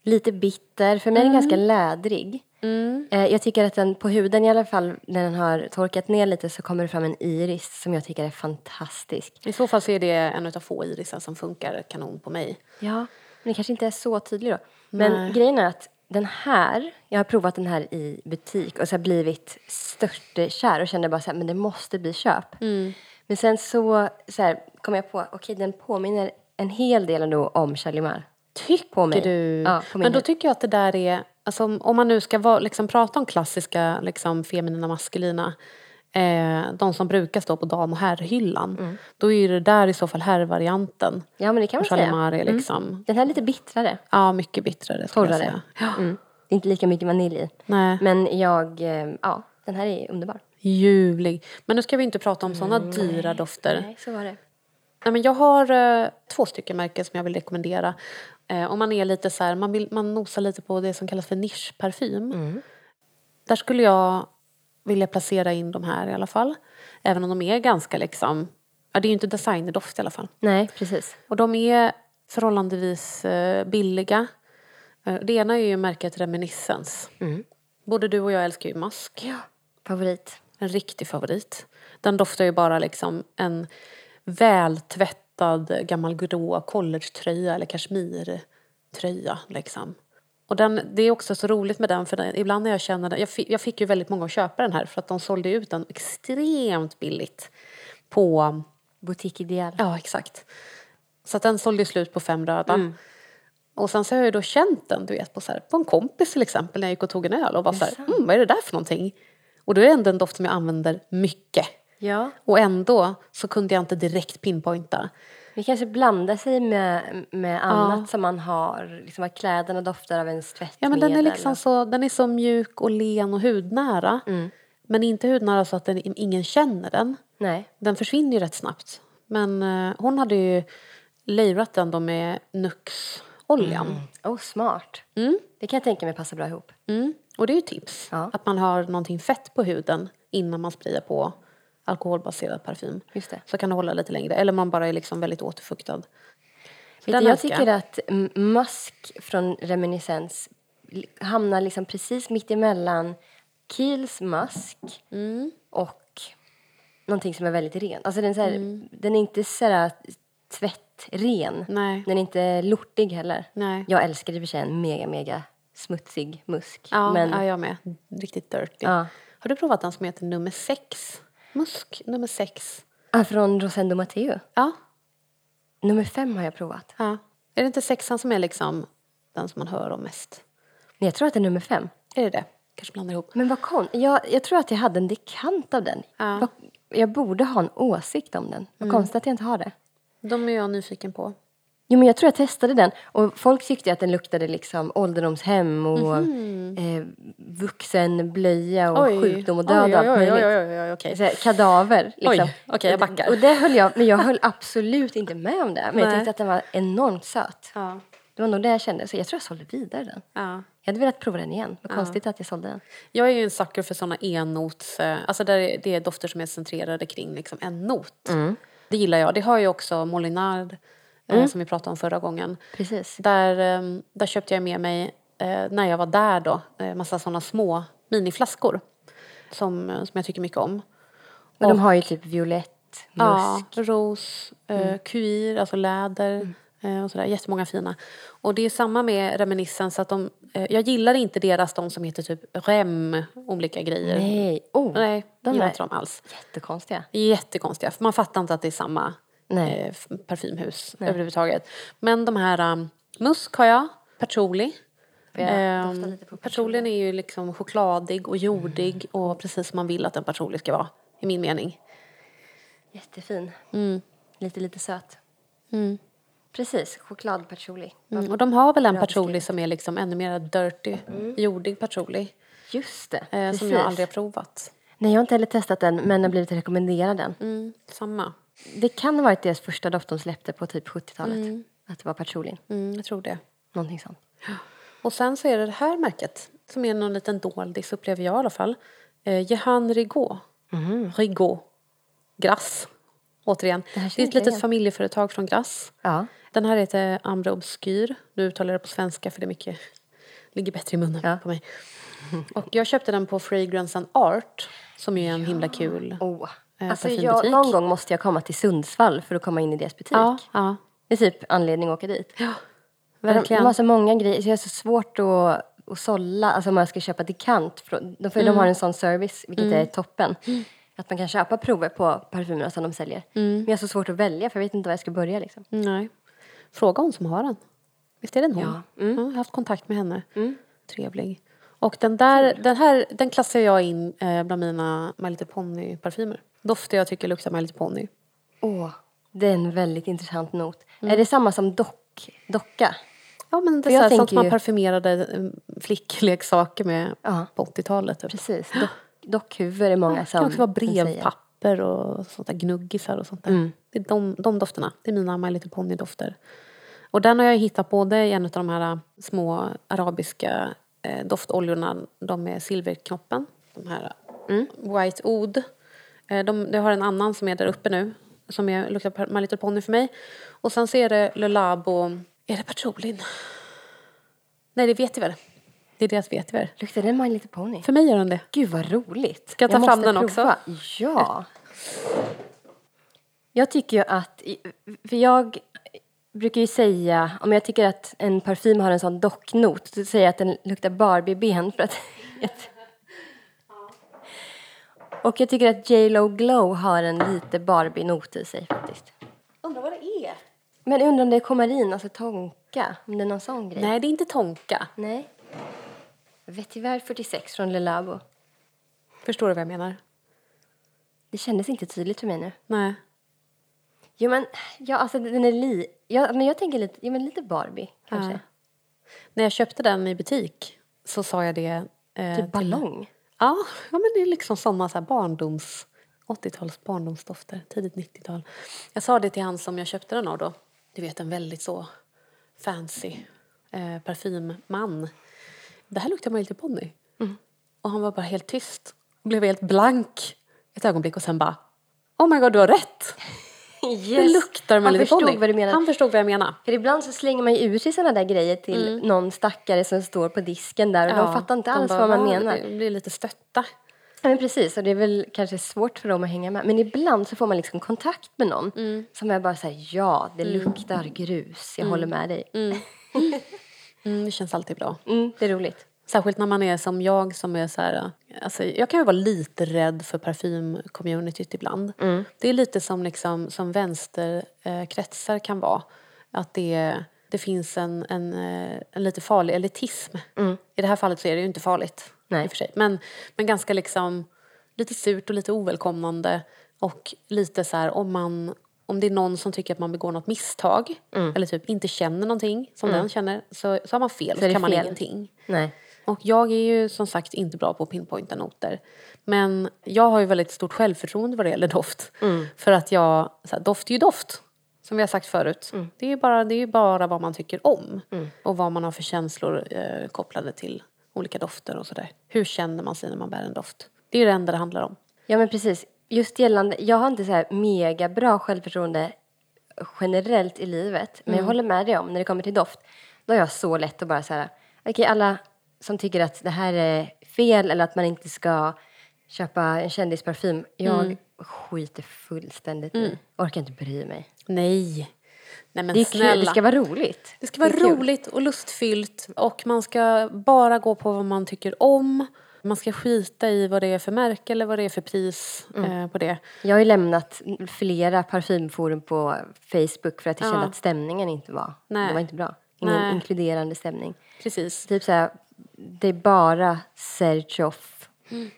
Lite bitter. För mig är den ganska lädrig. Mm. Eh, Jag tycker att den på huden i alla fall, när den har torkat ner lite så kommer det fram en iris som jag tycker är fantastisk. I så fall så är det en av få irisar som funkar kanon på mig. Ja, men det kanske inte är så tydlig då. Men Nej. grejen är att den här, jag har provat den här i butik och så har blivit störtkär och kände bara så här, men det måste bli köp. Mm. Men sen så, så här, kom jag på, okej den påminner en hel del ändå om Shalimar. Tycker På mig. du? Ja, på Men då tycker jag att det där är, alltså, om- man nu ska vara, liksom, prata om klassiska liksom, feminina maskulina, eh, de som brukar stå på dam och herrhyllan, Mm. då är det där i så fall herrvarianten. Ja, men det kan man säga. Shalimar är liksom, Den här är lite bittrare, ja mycket bittrare torrare. Ja. Mm. Det är inte lika mycket vanilj i. Nej, Men jag, eh, ja, den här är underbar. ljuvlig. Men nu ska vi inte prata om sådana dyra dofter. Nej, så var det. Nej, men jag har eh, två stycken märken som jag vill rekommendera. Eh, om man är lite så här, man, vill, man nosar lite på det som kallas för nischparfym. Där skulle jag vilja placera in de här i alla fall. Även om de är ganska liksom, ja det är ju inte designerdoft i alla fall. Nej, precis. Och de är förhållandevis eh, billiga. Eh, det ena är ju märket Reminiscence. Både du och jag älskar ju mask. Ja. Favorit. En riktig favorit. Den doftar ju bara liksom en vältvättad gammal grå collegetröja eller kashmirtröja. Liksom. Och den, det är också så roligt med den för den, ibland när jag känner den, jag fick, jag fick ju väldigt många att köpa den här för att de sålde ut den extremt billigt på, Boutique Ideal. ja exakt. Så att den sålde slut på fem röda. Och sen så har jag ju då känt den, du vet, på, så här, på en kompis till exempel när jag gick och tog en öl och var så här, mm, vad är det där för någonting? Och då är det ändå en doft som jag använder mycket. Ja. Och ändå så kunde jag inte direkt pinpointa. Vi kanske blandar sig med, med annat som man har. Liksom att kläderna doftar av ens tvättmedel. Ja men den är liksom så, den är så mjuk och len och hudnära. Men inte hudnära så att den, ingen känner den. Nej. Den försvinner ju rätt snabbt. Men eh, hon hade ju layrat den då med Nux-oljan. Oh, smart. Det kan jag tänka mig passar bra ihop. Mm. Och det är ju tips. Ja. Att man har någonting fett på huden innan man sprayar på alkoholbaserad parfym. Just det. Så kan det hålla lite längre. Eller man bara är liksom väldigt återfuktad. Den jag tycker att m- musk från Reminiscence hamnar liksom precis mitt emellan Kiehl's musk Mm. och någonting som är väldigt ren. Alltså den, är här, den är inte så här tvättren. Nej. Den är inte lortig heller. Nej. Jag älskar i och för sig en mega, mega smutsig musk. Ja, men ja, jag med. Riktigt dirty. Ja. Har du provat den som heter nummer sex? Musk nummer sex. ah, från Rosendo Matteo. Ja. Nummer fem har jag provat. ja. Är det inte sexan som är liksom den som man hör om mest? Nej, jag tror att det är nummer fem. Är det det? Kanske blandar ihop. Men vad kon... jag, jag tror att jag hade en dekant av den. Ja. Vad- Jag borde ha en åsikt om den. Vad konstigt att jag inte har det. De är jag nyfiken på. Jo, men jag tror jag testade den och folk tyckte att den luktade liksom ålderdomshem och eh, vuxenblöja och Oj. sjukdom och död Oj, oj, oj, möjligt. oj, oj, oj, okej. Så här, Kadaver. Liksom. Oj, okej, jag backar. Och det höll jag, men jag höll absolut inte med om det. Men jag Nej. tyckte att den var enormt söt. Ja. Det var nog det jag kände. Så jag tror jag sålde vidare den. Ja. Jag hade velat prova den igen. Vad konstigt att jag sålde den. Jag är ju en sucker för såna ennots, eh, alltså där är- det är dofter som är centrerade kring liksom en not. Det gillar jag. Det har ju också Molinard eh, som vi pratade om förra gången. Precis. Där, eh, där köpte jag med mig, eh, när jag var där då, massa såna små miniflaskor. Som, som jag tycker mycket om. Men de har ju typ violett, Ja, musk. ros, eh, cuir, alltså läder eh, och sådär. Jättemånga fina. Och det är samma med Reminiscence. Att de, jag gillar inte deras, de som heter typ Rem, olika grejer. Nej. Oh, Nej, de gillar inte dem alls. jättekonstiga. Jättekonstiga, för man fattar inte att det är samma Nej. parfymhus överhuvudtaget. Men de här, um, musk har jag, patchouli. Får jag Ehm, patchoulin är ju liksom chokladig och jordig och precis som man vill att en patchouli ska vara, i min mening. Jättefin. Mm. Lite, lite söt. Precis, chokladpatchouli. Mm, och de har väl en patchouli som är liksom ännu mer dirty, jordig patchouli. Just det. Eh, som jag aldrig har provat. Nej, jag har inte heller testat den, men har blivit rekommenderad den. Mm, samma. Det kan ha varit deras första doft de släppte på typ 70-talet. Att det var patchoulin. Mm, jag tror det. Någonting sånt. Och sen så är det det här märket som är någon liten doldis upplever jag i alla fall. Eh, Jehan Rigaud. Rigaud. Grass. Återigen. Det Det, är ett litet familjeföretag från Grass. Ja. Den här heter Ambre Obscure. Nu uttalar jag det på svenska för det är mycket, ligger bättre i munnen Ja. på mig. Och jag köpte den på Fragrance and Art som är en himla kul Oh. Alltså jag, någon gång måste jag komma till Sundsvall för att komma in i deras butik. Ja, ja. Det är typ anledning att åka dit. ja Men de, verkligen. de har så många grejer, så det är så svårt att, att sålla. Alltså om man ska köpa dekant. De, för de har en sån service, vilket är toppen. Att man kan köpa prover på parfymerna som de säljer. Men jag har så svårt att välja för jag vet inte var jag ska börja. Liksom. Nej. Fråga hon som har den. Visst är det en hon? Ja. jag har haft kontakt med henne. Trevlig. Och den där, den här, den klassar jag in eh, bland mina My Little Pony-parfymer. Dofter jag tycker luktar My Little Pony. Åh, det är en väldigt intressant not. Är det samma som dock, docka? Ja men det är så sånt som man ju- parfymerade eh, flickleksaker med Ja. på 80-talet. Typ. Precis, dock, dockhuvud är många Det som kan också vara brevpapper och sånt där gnuggisar och sånt där. Mm. Det är de, de dofterna. Det är mina My Little Pony-dofter. Och den har jag hittat både i en av de här små arabiska eh, doftoljorna, de med silverknoppen. De här Mm. White Oud. Eh, de, de har en annan som är där uppe nu, som är, luktar My Little Pony för mig. Och sen så är det Le Labo, är det patchoulin? Nej, det vet jag väl. Det är deras vetiver. Luktar den My Little Pony? För mig gör den det. Gud vad roligt. Ska jag ta fram måste den också? prova. Ja. Jag tycker ju att, för jag brukar ju säga, om jag tycker att en parfym har en sån docknot, så säger jag att den luktar Barbie-ben för att [laughs] Och jag tycker att J Lo Glow har en lite Barbie-not i sig faktiskt. Undrar vad det är? Men undrar om det är komarin, alltså tonka, om det är någon sån grej? Nej, det är inte tonka. Nej. Vetiver 46 från Le Labo. Förstår du vad jag menar? Det kändes inte tydligt för mig nu. Nej. Jo men, ja alltså den är li... Ja, men jag tänker lite, ja, men lite Barbie kanske. Ja. När jag köpte den i butik så sa jag det. Eh, Typ ballong. Ja, ja men det är liksom såna så här barndoms... 80-tals barndomsdofter, tidigt 90-tal. Jag sa det till han som jag köpte den av då. Du vet en väldigt så fancy eh, parfymman. Det här luktar My Little Pony. Och han var bara helt tyst. Blev helt blank ett ögonblick och sen bara Oh my god, du har rätt! Det luktar My Han Little förstod vad du menade. Han förstod vad jag menar. För ibland så slänger man ju ur sig sådana där grejer till någon stackare som står på disken där och de fattar inte de alls bara, vad man "Va?" menar. Det blir lite stötta. Ja, men precis, och det är väl kanske svårt för dem att hänga med. Men ibland så får man liksom kontakt med någon som är bara säger ja, det luktar grus, jag håller med dig. Mm. [laughs] Mm, det känns alltid bra. det är roligt. Särskilt när man är som jag som är så här, alltså jag kan ju vara lite rädd för parfymcommunityt ibland. Det är lite som, liksom, som vänsterkretsar kan vara. Att det, det finns en, en, eh, en lite farlig elitism. I det här fallet så är det ju inte farligt. Nej. I för sig. Men, men ganska liksom lite surt och lite ovälkomnande. Och lite så här om man om det är någon som tycker att man begår något misstag eller typ inte känner någonting som den känner så, så har man fel, så, det kan man fel. ingenting. Nej. Och jag är ju som sagt inte bra på att pinpointa noter. Men jag har ju väldigt stort självförtroende vad det gäller doft. För att jag, så här, doft är ju doft. Som vi har sagt förut. Det är bara, det är bara vad man tycker om. Och vad man har för känslor eh, kopplade till olika dofter och sådär. Hur känner man sig när man bär en doft? Det är ju det enda det handlar om. Ja men precis. Just gällande, jag har inte så här mega bra självförtroende generellt i livet. Men jag håller med dig om, när det kommer till doft, då har jag så lätt att bara säga, okej alla som tycker att det här är fel eller att man inte ska köpa en kändisparfym, jag skiter fullständigt i. Orkar inte bry mig. Nej. Nej men Det är snälla. kul, det ska vara roligt. Det ska vara kul. roligt och lustfyllt och man ska bara gå på vad man tycker om. Man ska skita i vad det är för märke eller vad det är för pris Mm. eh, på det. Jag har ju lämnat flera parfymforum på Facebook för att jag Ja. kände att stämningen inte var, Nej. det var inte bra. Ingen Nej. inkluderande stämning. Precis. Typ såhär, det är bara off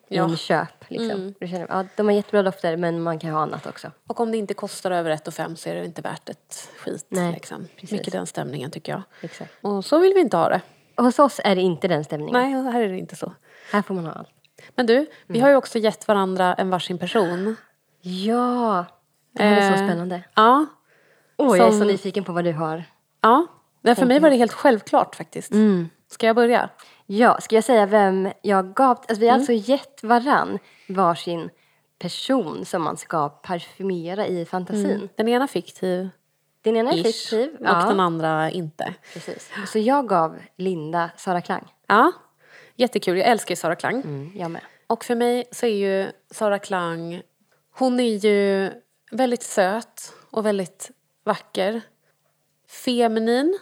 Ja. inköp. Liksom. Du känner, ja, de har jättebra dofter men man kan ha annat också. Och om det inte kostar över 1 fem så är det inte värt ett skit. Nej, liksom. precis. Mycket den stämningen tycker jag. Exakt. Och så vill vi inte ha det. Och hos oss är det inte den stämningen. Nej, här är det inte så. Här får man ha allt. Men du, vi Mm. har ju också gett varandra en varsin person. Ja, det här är så Eh, spännande. Ja. Åh, jag är så nyfiken på vad du har. Ja. Men för mig var det helt självklart faktiskt. Mm. Ska jag börja? Ja, ska jag säga vem jag gav? Alltså, vi har alltså gett varann varsin person som man ska parfymera i fantasin. Den ena fiktiv, Den ena är fiktiv. och Ja, den andra inte. precis. Så jag gav Linda Sara Klang. Ja, jättekul. Jag älskar ju Sara Klang. Mm, jag med. Och för mig så är ju Sara Klang, hon är ju väldigt söt och väldigt vacker. Feminin,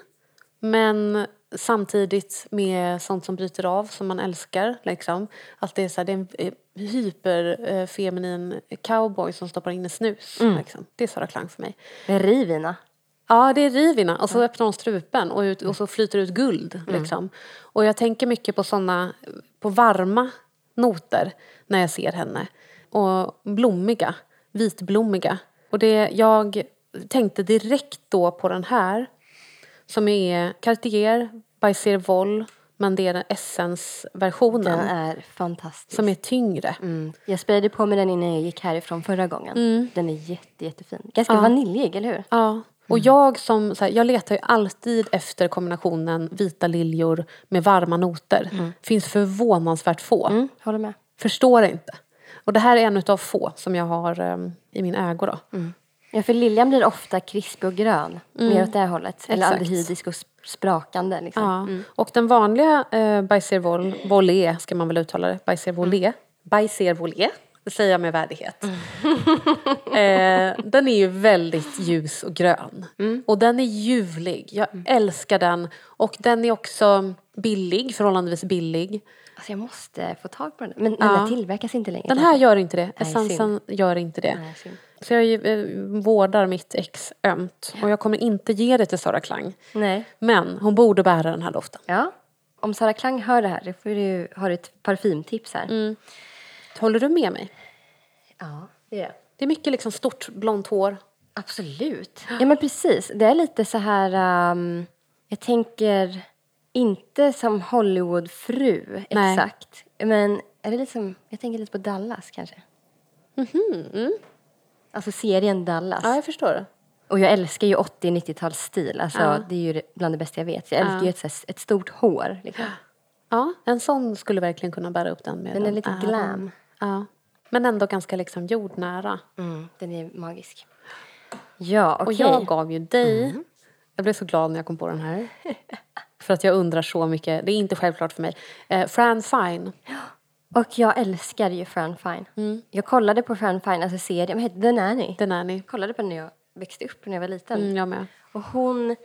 men samtidigt med sånt som bryter av, som man älskar. Liksom. Att det är, så här, det är en eh, hyperfeminin cowboy som stoppar in en snus. Liksom. Det är Sara Klang för mig. Rivina. Ja, det är rivina. Och så öppnar hon strupen och, ut, och så flyter ut guld. Liksom. Och jag tänker mycket på såna, på varma noter när jag ser henne. Och blommiga, vitblommiga. Och det, jag tänkte direkt då på den här som är Cartier by Servol, men det är den Essence-versionen Den är fantastisk. som är tyngre. Mm. Jag sprayade på mig den innan jag gick härifrån förra gången. Mm. Den är jätte, jättefin. Ganska vaniljig, eller hur? Ja. Och jag som, så här, jag letar ju alltid efter kombinationen vita liljor med varma noter. Finns förvånansvärt få. Mm, håller med. Förstår inte. Och det här är en utav få som jag har em, i min ägo då. Ja, för liljan blir ofta krispig och grön. Mer åt det hållet. Eller Exakt. aldehydisk och sp- sprakande. Liksom. Ja. Och den vanliga eh, Baiser Vol, Volé ska man väl uttala det. Baiser Volé. Baiser Volé. Det säger jag med värdighet. [laughs] eh, den är ju väldigt ljus och grön. Och den är ljuvlig. Jag älskar den. Och den är också billig, förhållandevis billig. Alltså jag måste få tag på den. Men den där tillverkas inte längre. Den här gör inte det. Essensen gör inte det. Nej. Så jag eh, vårdar mitt ex ömt. Och jag kommer inte ge det till Sara Klang. Nej. Men hon borde bära den här doften. Ja. Om Sara Klang hör det här, då får du, har du ett parfymtips här. Mm. Håller du med mig? Ja, det är det. Det är mycket liksom stort blont hår. Absolut. Ja, men precis. Det är lite så här... ehm, jag tänker inte som Hollywoodfru exakt. Men Är det lite som, jag tänker lite på Dallas kanske. Mm. Alltså serien Dallas. Ja, jag förstår. Och jag älskar ju 80-90-talsstil. Alltså, Ja. Det är ju bland det bästa jag vet. Jag älskar ju ett, ett stort hår. Liksom. Ja, en sån skulle verkligen kunna bära upp den med Den är lite ära. glam. Ja. Men ändå ganska liksom jordnära. Mm, den är magisk. Ja, okej. Och jag gav ju dig, jag blev så glad när jag kom på den här. [laughs] För att jag undrar så mycket, det är inte självklart för mig. Eh, Fran Fine. Och jag älskar ju Fran Fine. Jag kollade på Fran Fine, alltså serien, vad heter The Nanny. The Nanny. Jag kollade på den när jag växte upp, när jag var liten. Mm, jag med. Och hon,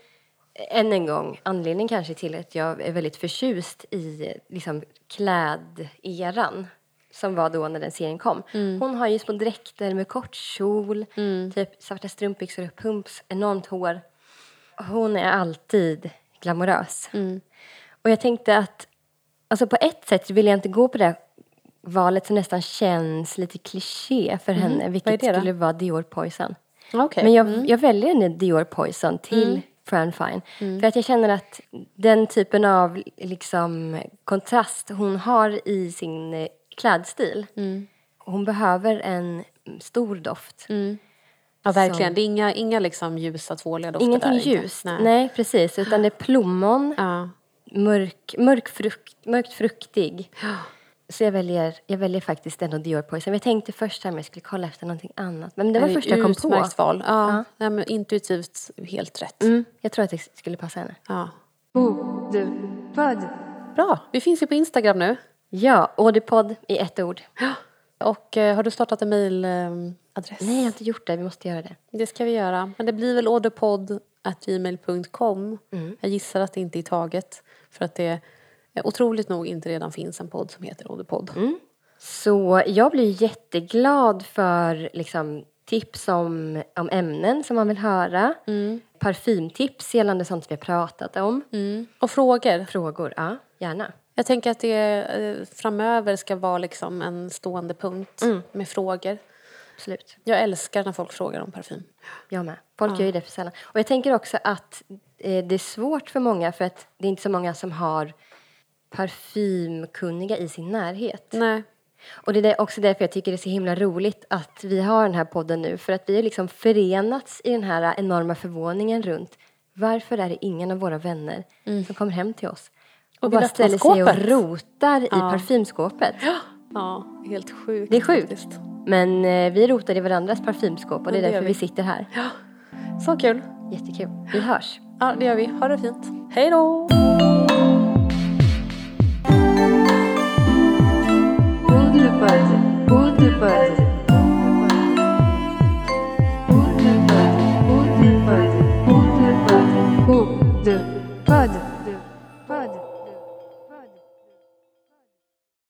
än en gång, anledning kanske till att jag är väldigt förtjust i liksom, kläderan som var då när den serien kom. Hon har ju små dräkter med kort kjol, typ svarta strumpbyxor och pumps, enormt hår. Hon är alltid glamorös. Och jag tänkte att, alltså på ett sätt vill jag inte gå på det valet som nästan känns lite kliché för henne, vilket det då? skulle vara Dior Poison. Okej. Men jag, jag väljer Dior Poison till Fran Fine. För att jag känner att den typen av liksom, kontrast hon har i sin eh, klädstil. Hon behöver en mm, stor doft. Ja, verkligen. Det är inga, inga liksom ljusa tvåliga dofter Ingenting där. inte. ljust. Nej. precis. Utan det är plommon, Ja. mörk, mörk frukt, mörkt fruktig. Så jag väljer, jag väljer faktiskt ändå Dior Poison. Jag tänkte först här om jag skulle kolla efter någonting annat. Men det var det första jag kom på. Utmärkt val. Ja, Nej, men intuitivt helt rätt. Mm, jag tror att det skulle passa henne. Ja. Bra. Vi finns ju på Instagram nu. Ja, Audipodd i ett ord. Och eh, har du startat en mejladress? Nej, jag har inte gjort det. Vi måste göra det. Det ska vi göra. Men det blir väl orderpodd.gmail.com. Mm. Jag gissar att det inte är taget. För att det otroligt nog inte redan finns en podd som heter Orderpodd. Mm. Så jag blir jätteglad för liksom, tips om, om ämnen som man vill höra. Parfymtips gällande sånt som vi har pratat om. Mm. Och frågor. Frågor, ja, gärna. Jag tänker att det eh, framöver ska vara liksom en stående punkt Mm. med frågor. Absolut. Jag älskar när folk frågar om parfym. Jag med. Folk gör ju det för sällan. Och jag tänker också att eh, det är svårt för många för att det är inte så många som har parfymkunniga i sin närhet. Nej. Och det är också därför jag tycker det är så himla roligt att vi har den här podden nu. För att vi har liksom förenats i den här enorma förvåningen runt varför är det ingen av våra vänner som kommer hem till oss och bara ställer sig och rotar ja. i parfymskåpet. Ja, helt sjukt. Det är sjukt. Faktiskt. Men eh, vi rotar i varandras parfymskåp och det är det därför vi. vi. sitter här. Ja. Så kul. Jättekul. Vi hörs. Ja, det gör vi. Ha det fint. Hej då! Både